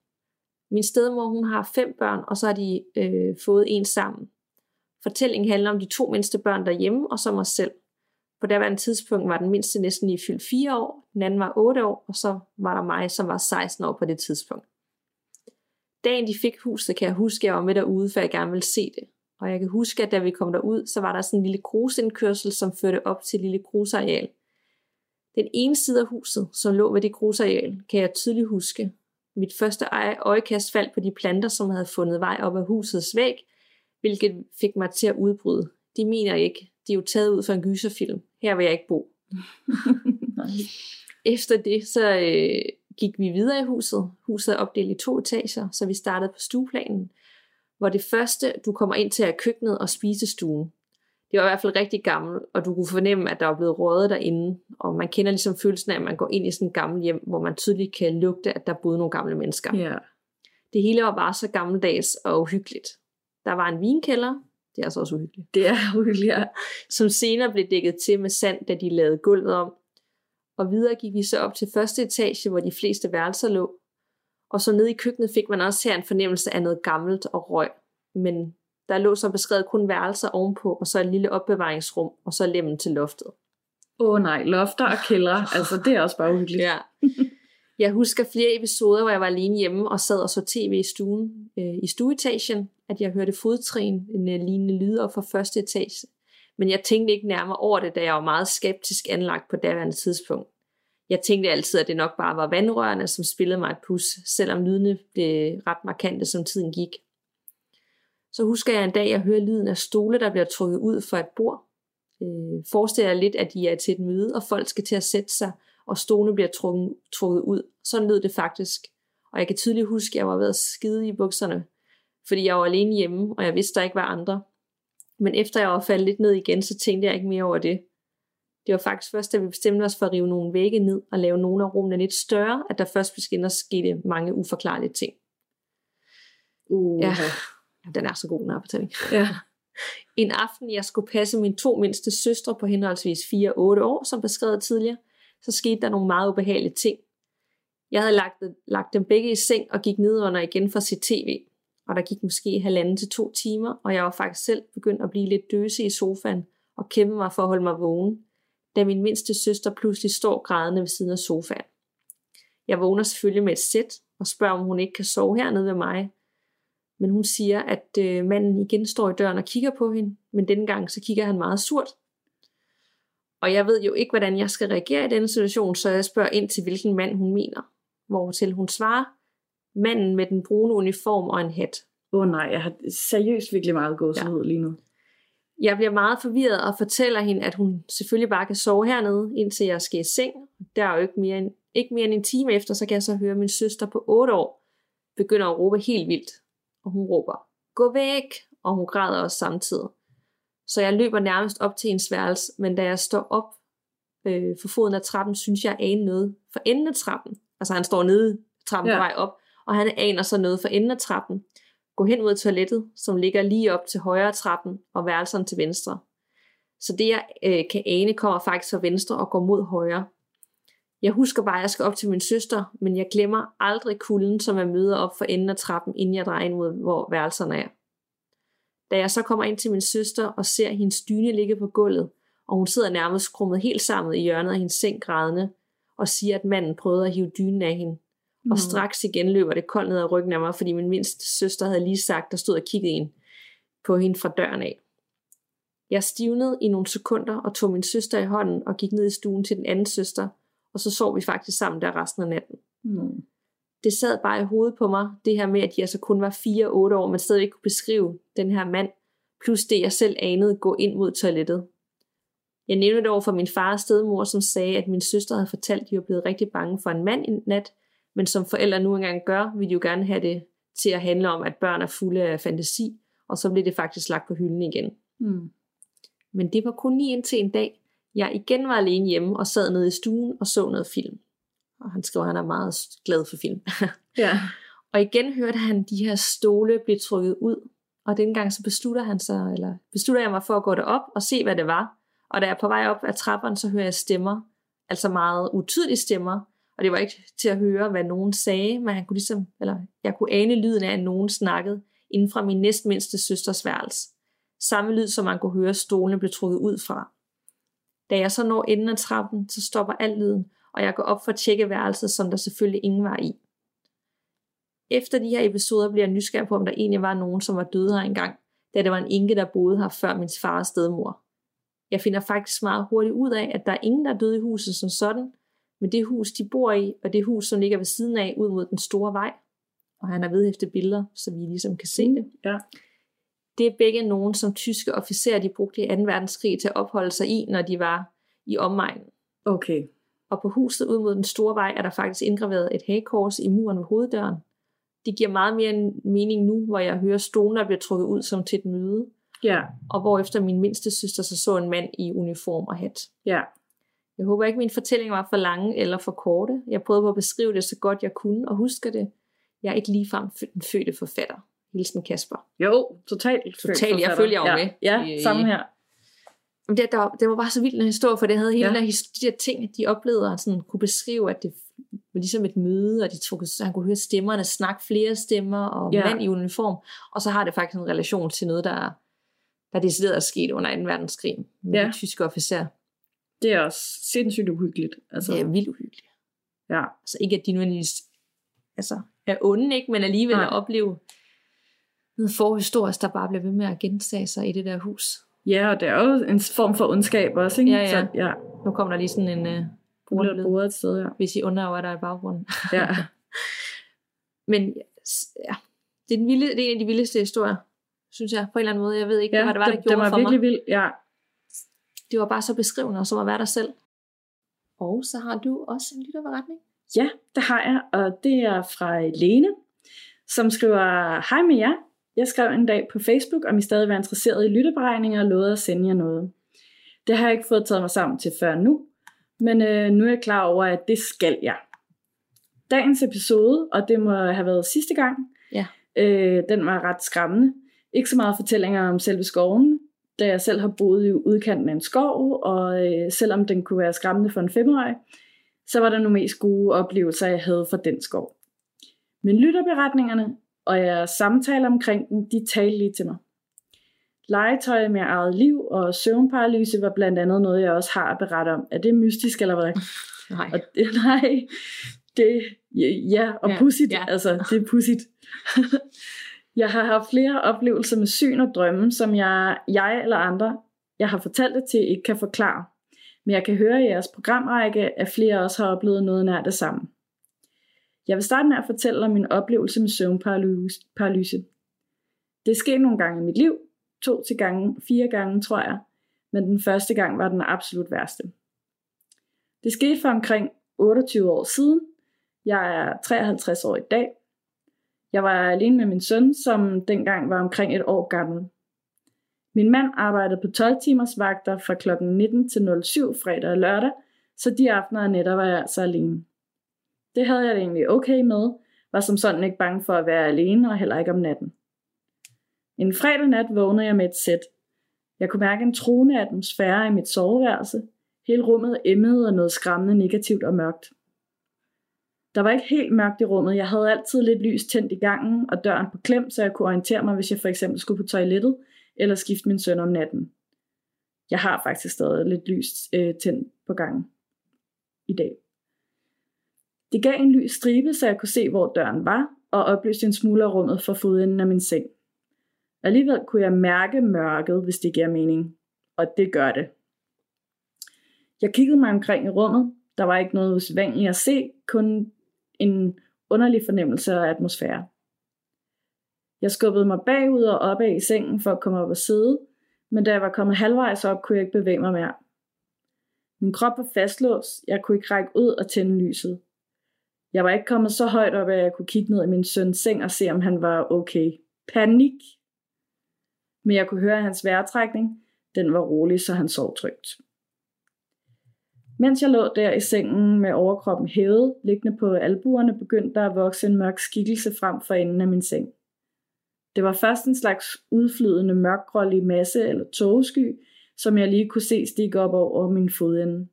Min stedmor hun har fem børn, og så har de øh, fået en sammen. Fortællingen handler om de to mindste børn derhjemme, og så mig selv. På daværende tidspunkt var den mindste næsten lige fyldt 4 år, den anden var 8 år, og så var der mig, som var 16 år på det tidspunkt. Dagen de fik huset, kan jeg huske, at jeg var med derude, for jeg gerne ville se det. Og jeg kan huske, at da vi kom derud, så var der sådan en lille grusindkørsel, som førte op til et lille grusareal. Den ene side af huset, som lå ved det grusareal, kan jeg tydeligt huske. Mit første øjekast faldt på de planter, som havde fundet vej op ad husets væg, hvilket fik mig til at udbryde. De mener ikke, de er jo taget ud fra en gyserfilm. Her vil jeg ikke bo. [laughs] Efter det, så øh, gik vi videre i huset. Huset er opdelt i to etager, så vi startede på stueplanen, hvor det første, du kommer ind til, er køkkenet og spisestuen. Det var i hvert fald rigtig gammel, og du kunne fornemme, at der var blevet røget derinde, og man kender ligesom følelsen af, at man går ind i sådan et gammelt hjem, hvor man tydeligt kan lugte, at der boede nogle gamle mennesker. Ja. Det hele var bare så gammeldags og uhyggeligt. Der var en vinkælder, det er altså også uhyggeligt, Det er [laughs] uhyggeligt. ja. som senere blev dækket til med sand, da de lavede gulvet om. Og videre gik vi så op til første etage, hvor de fleste værelser lå. Og så nede i køkkenet fik man også her en fornemmelse af noget gammelt og røg. Men der lå så beskrevet kun værelser ovenpå, og så et lille opbevaringsrum, og så lemmen til loftet. Åh oh, nej, lofter og kældre. Altså, det er også bare uhyggeligt. Ja. [laughs] Jeg husker flere episoder, hvor jeg var alene hjemme og sad og så tv i stuen, øh, i stueetagen, at jeg hørte fodtrin, en øh, lignende lyder fra første etage. Men jeg tænkte ikke nærmere over det, da jeg var meget skeptisk anlagt på daværende tidspunkt. Jeg tænkte altid, at det nok bare var vandrørene, som spillede mig et pus, selvom lydene blev ret markante, som tiden gik. Så husker jeg en dag, at jeg hører lyden af stole, der bliver trukket ud fra et bord. Øh, forestiller jeg lidt, at de er til et møde, og folk skal til at sætte sig, og stolene bliver trukket, trukket ud. Sådan lød det faktisk. Og jeg kan tydeligt huske, at jeg var ved at skide i bukserne, fordi jeg var alene hjemme, og jeg vidste, der ikke var andre. Men efter jeg var faldet lidt ned igen, så tænkte jeg ikke mere over det. Det var faktisk først, da vi bestemte os for at rive nogle vægge ned og lave nogle af rummene lidt større, at der først begyndte at ske mange uforklarlige ting. Uh, Ja. Den er så god, den her fortælling. ja. En aften, jeg skulle passe mine to mindste søstre på henholdsvis 4 og 8 år, som beskrevet tidligere, så skete der nogle meget ubehagelige ting. Jeg havde lagt, lagt dem begge i seng og gik ned igen for sit tv. Og der gik måske halvanden til to timer, og jeg var faktisk selv begyndt at blive lidt døse i sofaen og kæmpe mig for at holde mig vågen, da min mindste søster pludselig står grædende ved siden af sofaen. Jeg vågner selvfølgelig med et sæt og spørger, om hun ikke kan sove hernede ved mig, men hun siger, at øh, manden igen står i døren og kigger på hende, men denne gang så kigger han meget surt. Og jeg ved jo ikke, hvordan jeg skal reagere i denne situation, så jeg spørger ind til, hvilken mand hun mener. Hvortil hun svarer, manden med den brune uniform og en hat. Åh oh, nej, jeg har seriøst virkelig meget gåsehud ja. lige nu. Jeg bliver meget forvirret og fortæller hende, at hun selvfølgelig bare kan sove hernede, indtil jeg skal i seng. Der er jo ikke mere, end, ikke mere end en time efter, så kan jeg så høre, min søster på 8 år begynder at råbe helt vildt. Og hun råber, gå væk! Og hun græder også samtidig. Så jeg løber nærmest op til hendes værelse, men da jeg står op øh, for foden af trappen, synes jeg, at ane noget for enden af trappen. Altså han står nede trappen ja. På vej op, og han aner så noget for enden af trappen. Gå hen mod toilettet, som ligger lige op til højre trappen, og værelserne til venstre. Så det jeg øh, kan ane kommer faktisk fra venstre og går mod højre. Jeg husker bare, at jeg skal op til min søster, men jeg glemmer aldrig kulden, som jeg møder op for enden af trappen, inden jeg drejer ind mod, hvor værelserne er. Da jeg så kommer ind til min søster og ser hendes dyne ligge på gulvet, og hun sidder nærmest skrummet helt sammen i hjørnet af hendes seng grædende, og siger, at manden prøvede at hive dynen af hende. Og straks igen løber det koldt ned ad ryggen af mig, fordi min mindste søster havde lige sagt, der stod og kiggede ind på hende fra døren af. Jeg stivnede i nogle sekunder og tog min søster i hånden og gik ned i stuen til den anden søster, og så sov vi faktisk sammen der resten af natten. Mm. Det sad bare i hovedet på mig, det her med, at jeg så kun var 4 og 8 år, men stadig ikke kunne beskrive den her mand, plus det jeg selv anede gå ind mod toilettet. Jeg nævnte det over for min far og stedmor, som sagde, at min søster havde fortalt, at de var blevet rigtig bange for en mand i nat, men som forældre nu engang gør, vil de jo gerne have det til at handle om, at børn er fulde af fantasi, og så blev det faktisk lagt på hylden igen. Mm. Men det var kun lige indtil en dag, jeg igen var alene hjemme og sad nede i stuen og så noget film. Og han skriver, at han er meget glad for film. [laughs] Ja. og igen hørte han de her stole blive trykket ud. Og dengang så beslutter han sig, eller beslutter jeg mig for at gå derop og se, hvad det var. Og da jeg er på vej op ad trapperne, så hører jeg stemmer. Altså meget utydelige stemmer. Og det var ikke til at høre, hvad nogen sagde, men han kunne ligesom, eller jeg kunne ane lyden af, at nogen snakkede inden fra min næstmindste søsters værelse. Samme lyd, som man kunne høre stolene blev trukket ud fra. Da jeg så når enden af trappen, så stopper al lyden, og jeg går op for at tjekke værelset, som der selvfølgelig ingen var i. Efter de her episoder bliver jeg nysgerrig på, om der egentlig var nogen, som var døde her engang, da det var en enke, der boede her før min fars stedmor. Jeg finder faktisk meget hurtigt ud af, at der er ingen, der er døde i huset som sådan, men det hus, de bor i, og det hus, som ligger ved siden af, ud mod den store vej. Og han har vedhæftet billeder, så vi ligesom kan se det. Ja. Det er begge nogen, som tyske officerer, de brugte i 2. verdenskrig til at opholde sig i, når de var i omegnen. Okay. Og på huset ud mod den store vej er der faktisk indgraveret et hagekors i muren ved hoveddøren. Det giver meget mere mening nu, hvor jeg hører stolen, der bliver trukket ud som til et møde, Ja. og hvor efter min mindste søster så så en mand i uniform og hat. Ja. Jeg håber ikke, min fortælling var for lange eller for korte. Jeg prøvede på at beskrive det så godt jeg kunne, og husker det. Jeg er ikke ligefrem den fødte forfatter. Hilsen Kasper. Jo, totalt. Totalt, jeg følger jo ja. med. Ja, samme her. Det, der, det var bare så vildt en historie, for det havde hele Ja. der, de der ting, de oplevede, og sådan kunne beskrive, at det var ligesom et møde, og de tog, så han kunne høre stemmerne, snakke flere stemmer, og ja. mand i uniform. Og så har det faktisk en relation til noget, der, der decideret er sket under 2. verdenskrig med Ja. de tyske officerer. Det er også sindssygt uhyggeligt. Altså, Det er vildt uhyggeligt. ja. Altså ikke, at de nødvendigvis altså, er onde, ikke? men alligevel Nej. at opleve noget forhistorisk, der bare bliver ved med at gentage sig i det der hus. Ja, og det er jo en form for ondskab også, ikke? Ja, ja. Så, ja. Nu kommer der lige sådan en Bliver brugerlyd, et sted, ja. hvis I undrer, der er i baggrunden. Ja. [laughs] Men ja, det er, den vilde, det er en af de vildeste historier, synes jeg, på en eller anden måde. Jeg ved ikke, ja hvad det var, der det, gjorde det var for virkelig mig. vild. Ja. Det var bare så beskrivende, og så var være der selv. Og så har du også en lytterberetning. ja, det har jeg, og det er fra Lene, som skriver, Hej med jer. Jeg skrev en dag på Facebook, om I stadig var interesseret i lytteberegninger og lovede at sende jer noget. Det har jeg ikke fået taget mig sammen til før nu, men øh, nu er jeg klar over, at det skal jeg. Dagens episode, og det må have været sidste gang, Ja. Øh, den var ret skræmmende. Ikke så meget fortællinger om selve skoven, da jeg selv har boet i udkanten af en skov, og øh, selvom den kunne være skræmmende for en femårig, så var der nogle mest gode oplevelser, jeg havde fra den skov. Men lytterberetningerne og jeres samtaler omkring den, de talte lige til mig. Legetøj med eget liv og søvnparalyse var blandt andet noget, jeg også har at berette om. Er det mystisk eller hvad? [laughs] Nej. Og det, nej, det, ja, og Ja, pudsigt, ja. altså det er pudsigt. [laughs] jeg har haft flere oplevelser med syn og drømme, som jeg, jeg eller andre, jeg har fortalt det til, ikke kan forklare. Men jeg kan høre i jeres programrække, at flere også har oplevet noget nær det samme. Jeg vil starte med at fortælle om min oplevelse med søvnparalyse. Det skete nogle gange i mit liv, to til gange, fire gange tror jeg, men den første gang var den absolut værste. Det skete for omkring 28 år siden. Jeg er 53 år i dag. Jeg var alene med min søn, som dengang var omkring et år gammel. Min mand arbejdede på 12 timers vagter fra kl. 19 til 07 fredag og lørdag, så de aftener og nætter var jeg altså alene. Det havde jeg det egentlig okay med, var som sådan ikke bange for at være alene og heller ikke om natten. En fredag nat vågnede jeg med et sæt. Jeg kunne mærke en truende atmosfære i mit soveværelse. Hele rummet emmede af noget skræmmende negativt og mørkt. Der var ikke helt mørkt i rummet. Jeg havde altid lidt lys tændt i gangen og døren på klem, så jeg kunne orientere mig, hvis jeg for eksempel skulle på toilettet eller skifte min søn om natten. Jeg har faktisk stadig lidt lys øh, tændt på gangen i dag. Det gav en lys stribe, så jeg kunne se, hvor døren var, og oplyste en smule af rummet for fodenden af min seng. Alligevel kunne jeg mærke mørket, hvis det giver mening. Og det gør det. Jeg kiggede mig omkring i rummet. Der var ikke noget usædvanligt at se, kun en underlig fornemmelse af atmosfære. Jeg skubbede mig bagud og opad i sengen for at komme op og sidde, men da jeg var kommet halvvejs op, kunne jeg ikke bevæge mig mere. Min krop var fastlåst. Jeg kunne ikke række ud og tænde lyset. Jeg var ikke kommet så højt op, at jeg kunne kigge ned i min søns seng og se, om han var okay. Panik! Men jeg kunne høre hans vejrtrækning. Den var rolig, så han sov trygt. Mens jeg lå der i sengen med overkroppen hævet, liggende på albuerne, begyndte der at vokse en mørk skikkelse frem for enden af min seng. Det var først en slags udflydende mørkgrålig masse eller togesky, som jeg lige kunne se stikke op over min fodende.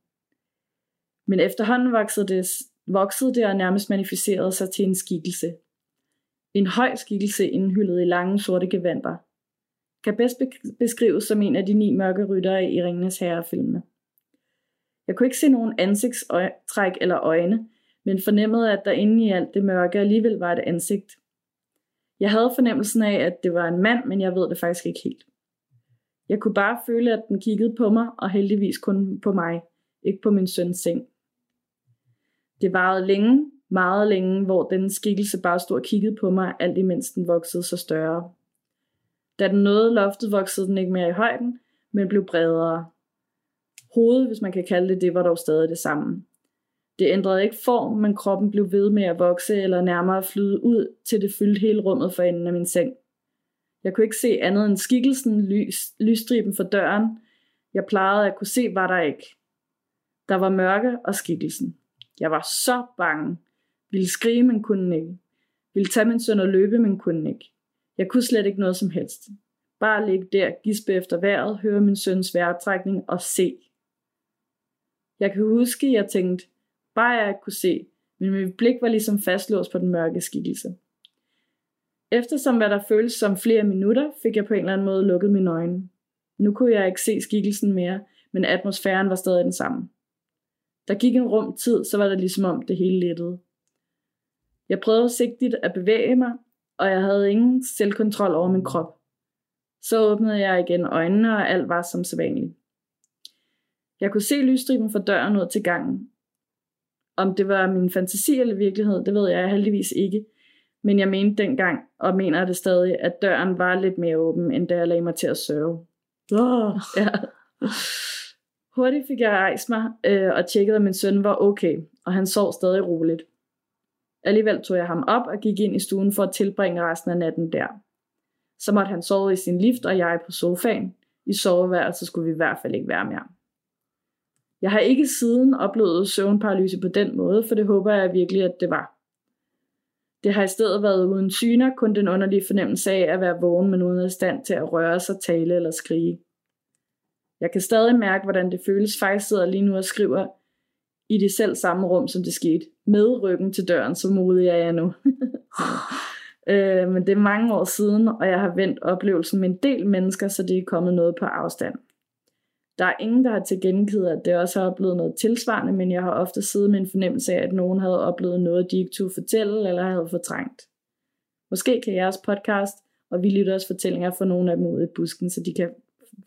Men efterhånden voksede det, voksede det og nærmest manifesterede sig til en skikkelse. En høj skikkelse indhyllet i lange sorte gevanter. Kan bedst beskrives som en af de ni mørke ryttere i Ringenes Herre-filmene. Jeg kunne ikke se nogen ansigtstræk eller øjne, men fornemmede, at der inde i alt det mørke alligevel var et ansigt. Jeg havde fornemmelsen af, at det var en mand, men jeg ved det faktisk ikke helt. Jeg kunne bare føle, at den kiggede på mig, og heldigvis kun på mig, ikke på min søns seng. Det varede længe, meget længe, hvor den skikkelse bare stod og kiggede på mig, alt imens den voksede så større. Da den nåede loftet, voksede den ikke mere i højden, men blev bredere. Hovedet, hvis man kan kalde det det, var dog stadig det samme. Det ændrede ikke form, men kroppen blev ved med at vokse eller nærmere flyde ud, til det fyldte hele rummet for enden af min seng. Jeg kunne ikke se andet end skikkelsen, lys, lysstriben for døren. Jeg plejede at kunne se, var der ikke. Der var mørke og skikkelsen. Jeg var så bange. Ville skrige, men kunne ikke. Ville tage min søn og løbe, men kunne ikke. Jeg kunne slet ikke noget som helst. Bare ligge der, gispe efter vejret, høre min søns vejrtrækning og se. Jeg kan huske, at jeg tænkte, bare jeg kunne se, men mit blik var ligesom fastlåst på den mørke skikkelse. Eftersom hvad der føltes som flere minutter, fik jeg på en eller anden måde lukket mine øjne. Nu kunne jeg ikke se skikkelsen mere, men atmosfæren var stadig den samme. Der gik en rum tid, så var det ligesom om det hele lettede. Jeg prøvede sigtigt at bevæge mig, og jeg havde ingen selvkontrol over min krop. Så åbnede jeg igen øjnene, og alt var som sædvanligt. Jeg kunne se lysstriben fra døren ud til gangen. Om det var min fantasi eller virkelighed, det ved jeg heldigvis ikke. Men jeg mente dengang, og mener det stadig, at døren var lidt mere åben, end da jeg lagde mig til at sørge. Oh, ja. Hurtigt fik jeg rejst mig øh, og tjekkede, at min søn var okay, og han sov stadig roligt. Alligevel tog jeg ham op og gik ind i stuen for at tilbringe resten af natten der. Så måtte han sove i sin lift, og jeg på sofaen. I soveværelset skulle vi i hvert fald ikke være mere. Jeg har ikke siden oplevet søvnparalyse på den måde, for det håber jeg virkelig, at det var. Det har i stedet været uden syner, kun den underlige fornemmelse af at være vågen, men uden af stand til at røre sig, tale eller skrige. Jeg kan stadig mærke, hvordan det føles. Faktisk sidder lige nu og skriver i det selv samme rum, som det skete. Med ryggen til døren, så modig er jeg nu. [laughs] øh, men det er mange år siden, og jeg har vendt oplevelsen med en del mennesker, så det er kommet noget på afstand. Der er ingen, der har tilgengivet, at det også har oplevet noget tilsvarende, men jeg har ofte siddet med en fornemmelse af, at nogen havde oplevet noget, de ikke turde fortælle eller havde fortrængt. Måske kan jeres podcast og vi lytter også fortællinger fra nogle af dem ud i busken, så de kan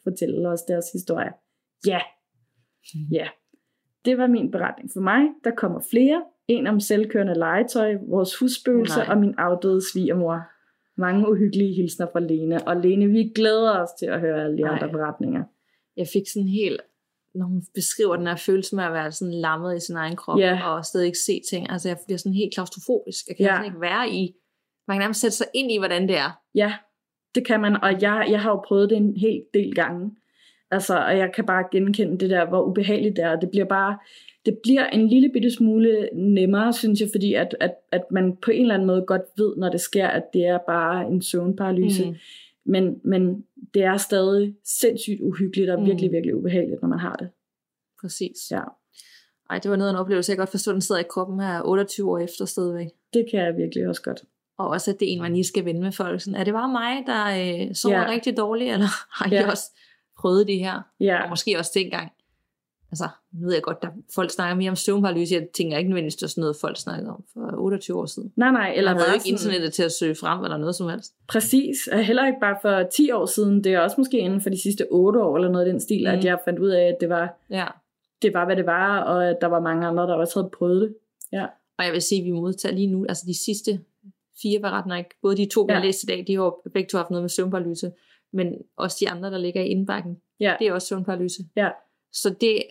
fortælle os deres historie. Ja, ja. Det var min beretning for mig. Der kommer flere. En om selvkørende legetøj, vores husspøgelse Nej. og min afdøde svigermor. Mange uhyggelige hilsner fra Lene. Og Lene, vi glæder os til at høre alle de Ej. andre beretninger. Jeg fik sådan helt, når hun beskriver den her følelse med at være sådan lammet i sin egen krop, Ja. og stadig ikke se ting. Altså jeg bliver sådan helt klaustrofobisk. Jeg kan Ja. ja. ikke være i, man kan nærmest sætte sig ind i, hvordan det er. Ja, det kan man, og jeg, jeg har jo prøvet det en hel del gange. Altså, og jeg kan bare genkende det der, hvor ubehageligt det er. Det bliver bare, det bliver en lille bitte smule nemmere, synes jeg, fordi at, at, at man på en eller anden måde godt ved, når det sker, at det er bare en søvnparalyse. Mm. Men, men det er stadig sindssygt uhyggeligt og Mm. virkelig, virkelig ubehageligt, når man har det. Præcis. Ja. Ej, det var noget af en oplevelse. Jeg godt forstå, at den sidder i kroppen her 28 år efter stadigvæk. Det kan jeg virkelig også godt. Og også, at det er en, man lige skal vende med folk. Sådan, er det bare mig, der øh, sover Ja. ja. rigtig dårligt, eller [laughs] har I Ja. ja. også prøvet det her? Ja, Og måske også dengang. Altså, nu ved jeg godt, at folk snakker mere om søvnparalyse. Jeg tænker ikke nødvendigvis, det er sådan noget, folk snakkede om for 28 år siden. nej, nej. Eller havde ikke sådan- internettet til at søge frem, eller noget som helst. Præcis, og heller ikke bare for 10 år siden, det er også måske inden for de sidste 8 år, eller noget i den stil, mm. At jeg fandt ud af, at det var, Ja. det var, hvad det var, og at der var mange andre, der også havde prøvet det. Og jeg vil sige, at vi modtager lige nu, altså de sidste fire beretninger, ikke? både de to, vi Ja. har læst i dag, de har begge to haft noget med søvnparalyse, men også de andre, der ligger i indbakken, Ja. det er også søvnparalyse. Ja. Så det,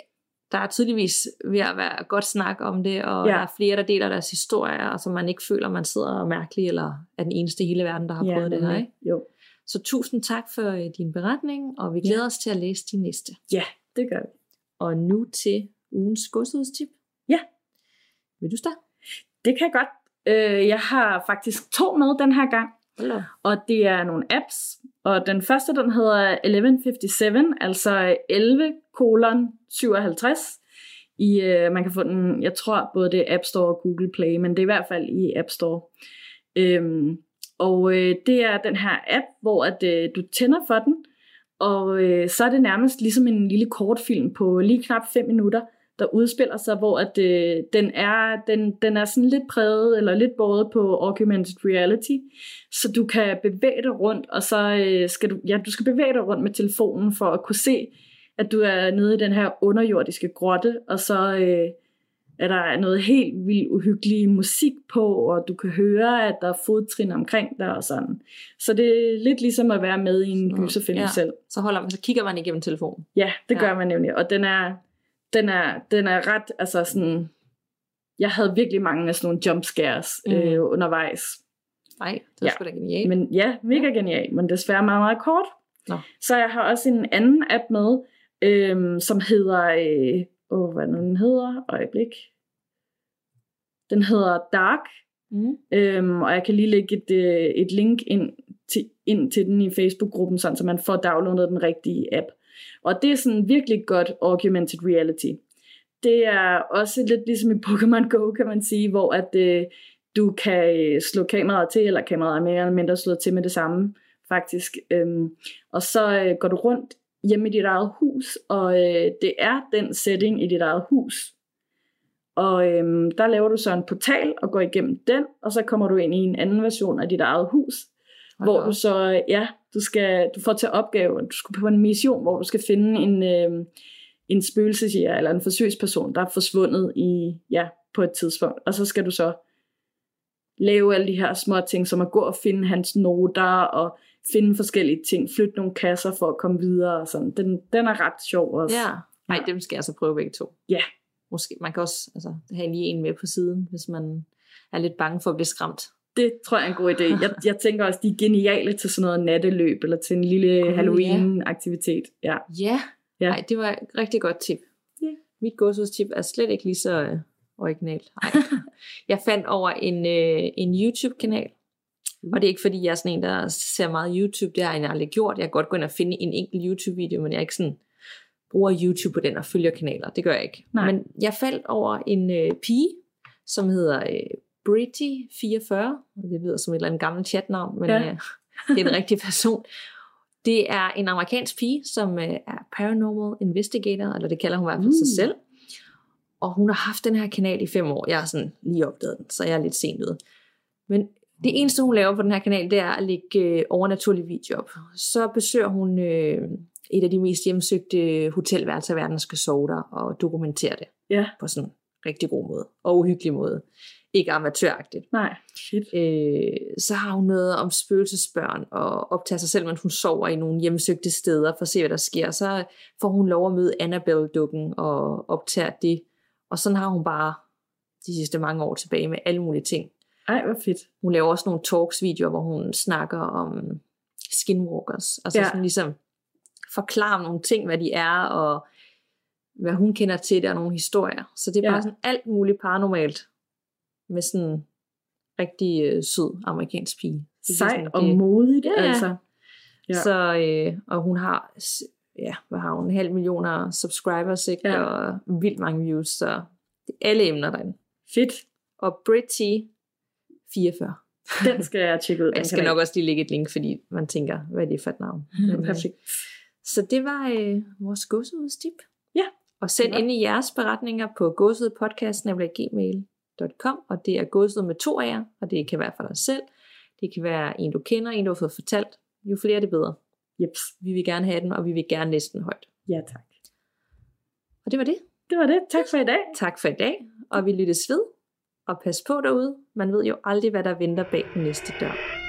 der er tydeligvis ved at være godt snak om det, og Ja. ja. der er flere, der deler deres historier, og så man ikke føler, man sidder mærkelig, eller er den eneste i hele verden, der har ja, prøvet det her. Ikke? Jo, Så tusind tak for øh, din beretning, og vi Ja. glæder os til at læse de næste. ja, det gør vi. Og nu til ugens godsudstip. Ja. Vil du starte? Det kan jeg godt. Øh, jeg har faktisk to med den her gang, Hold op. og det er nogle apps. Og den første, den hedder 1157, altså 11 kolon 57. I, øh, man kan få den, jeg tror både det er App Store og Google Play, men det er i hvert fald i App Store. Øhm, og øh, det er den her app, hvor at, øh, du tænder for den, og øh, så er det nærmest ligesom en lille kortfilm på lige knap 5 minutter, der udspiller sig, hvor at, øh, den, er, den, den er sådan lidt præget, eller lidt båret på augmented reality, så du kan bevæge dig rundt, og så øh, skal du, ja, du skal bevæge dig rundt med telefonen for at kunne se, at du er nede i den her underjordiske grotte, og så øh, er der noget helt vildt uhyggelig musik på, og du kan høre, at der er fodtrin omkring dig og sådan. Så det er lidt ligesom at være med i en gyserfilm ja. selv. Så, holder man, så kigger man igennem telefonen. Ja, det Ja. gør man nemlig, og den er, den er, den er ret, altså sådan, jeg havde virkelig mange af sådan nogle jump scares Mm. øh, undervejs. Nej, det er Ja. sgu da genialt. Men ja, mega genial, men desværre meget, meget kort. Nå. Så jeg har også en anden app med, øhm, som hedder, øh, åh, hvad nu den hedder, øjeblik. Den hedder Dark, Mm. øhm, og jeg kan lige lægge et, øh, et link ind til, ind til den i Facebook-gruppen, sådan, så man får downloadet den rigtige app. Og det er sådan virkelig godt augmented reality. Det er også lidt ligesom i Pokémon Go, kan man sige, hvor at øh, du kan øh, slå kameraet til, eller kameraet er mere eller mindre slået til med det samme, faktisk. Øhm, og så øh, går du rundt hjemme i dit eget hus, og øh, det er den setting i dit eget hus. Og øhm, der laver du så en portal og går igennem den, og så kommer du ind i en anden version af dit eget hus, hvor du så, ja, du, skal, du får til opgave, du skal på en mission, hvor du skal finde en, øh, en spøgelsesjæger, eller en forsøgsperson, der er forsvundet i, ja, på et tidspunkt. Og så skal du så lave alle de her små ting, som at gå og finde hans noter, og finde forskellige ting, flytte nogle kasser for at komme videre, og sådan. Den, den er ret sjov også. Ja. Nej, Ja. dem skal jeg så prøve begge to. Ja. Måske, man kan også altså, have lige en med på siden, hvis man er lidt bange for at blive skræmt. Det tror jeg er en god idé. Jeg, jeg tænker også, de er geniale til sådan noget natteløb, eller til en lille Gud, Halloween-aktivitet. Ja. Ja. Ja. Nej, det var et rigtig godt tip. Ja. Mit gåsudstip er slet ikke lige så øh, originalt. Nej. [laughs] Jeg fandt over en, øh, en YouTube-kanal, Mm. og det er ikke fordi, jeg er sådan en, der ser meget YouTube. Det har jeg aldrig gjort. Jeg kan godt gå ind og finde en enkelt YouTube-video, men jeg er ikke sådan bruger YouTube på den og følger kanaler. Det gør jeg ikke. Nej. Men jeg faldt over en øh, pige, som hedder øh, Britty44. Det lyder som et eller andet gammelt chatnavn, men Ja. øh, det er en rigtig [laughs] person. Det er en amerikansk pige, som øh, er paranormal investigator, eller det kalder hun i hvert fald sig Mm. selv. Og hun har haft den her kanal i fem år. Jeg har sådan lige opdaget den, så jeg er lidt sent ude. Men det eneste, hun laver på den her kanal, det er at lægge øh, overnaturlige videoer op. Så besøger hun øh, et af de mest hjemsøgte hotelværelser verden, skal sove der og dokumentere det Ja, på sådan en rigtig god måde. Og uhyggelig måde. Ikke amatøragtigt. nej. Fedt. Øh, så har hun noget om spøgelsesbørn og optager sig selv, mens hun sover i nogle hjemsøgte steder for at se, hvad der sker. Så får hun lov at møde Annabelle-dukken og optager det. Og sådan har hun bare de sidste mange år tilbage med alle mulige ting. Ej, hvor fedt. Hun laver også nogle talks-videoer, hvor hun snakker om skinwalkers. Altså Ja. ja. sådan ligesom forklare nogle ting, hvad de er, og hvad hun kender til det, og nogle historier. Så det er Ja. bare sådan alt muligt paranormalt med sådan rigtig øh, sød amerikansk pige. Det Sejt sådan, og det- modigt, Ja, altså. Ja. Så, øh, og hun har, ja, hvad har hun, en halv millioner subscribers, ikke? Ja. og vildt mange views, så det er alle emner derinde. Fedt. Og Britty 44. Den skal jeg tjekke ud. [laughs] Jeg skal nok også lige lægge et link, fordi man tænker, hvad er det for et navn? [laughs] Men, øh, Perfekt. Så det var øh, vores gåsehudstip. Ja. Og send Ja. ind i jeres beretninger på gmail.com, og det er godset med to af jer, og det kan være for dig selv. Det kan være en, du kender, en, du har fået fortalt. Jo flere, det bedre. Yep. Vi vil gerne have den, og vi vil gerne næsten højt. Ja, tak. Og det var det. Det var det. Tak for i dag. Tak for i dag, og vi lyttes ved. Og pas på derude. Man ved jo aldrig, hvad der venter bag den næste dør.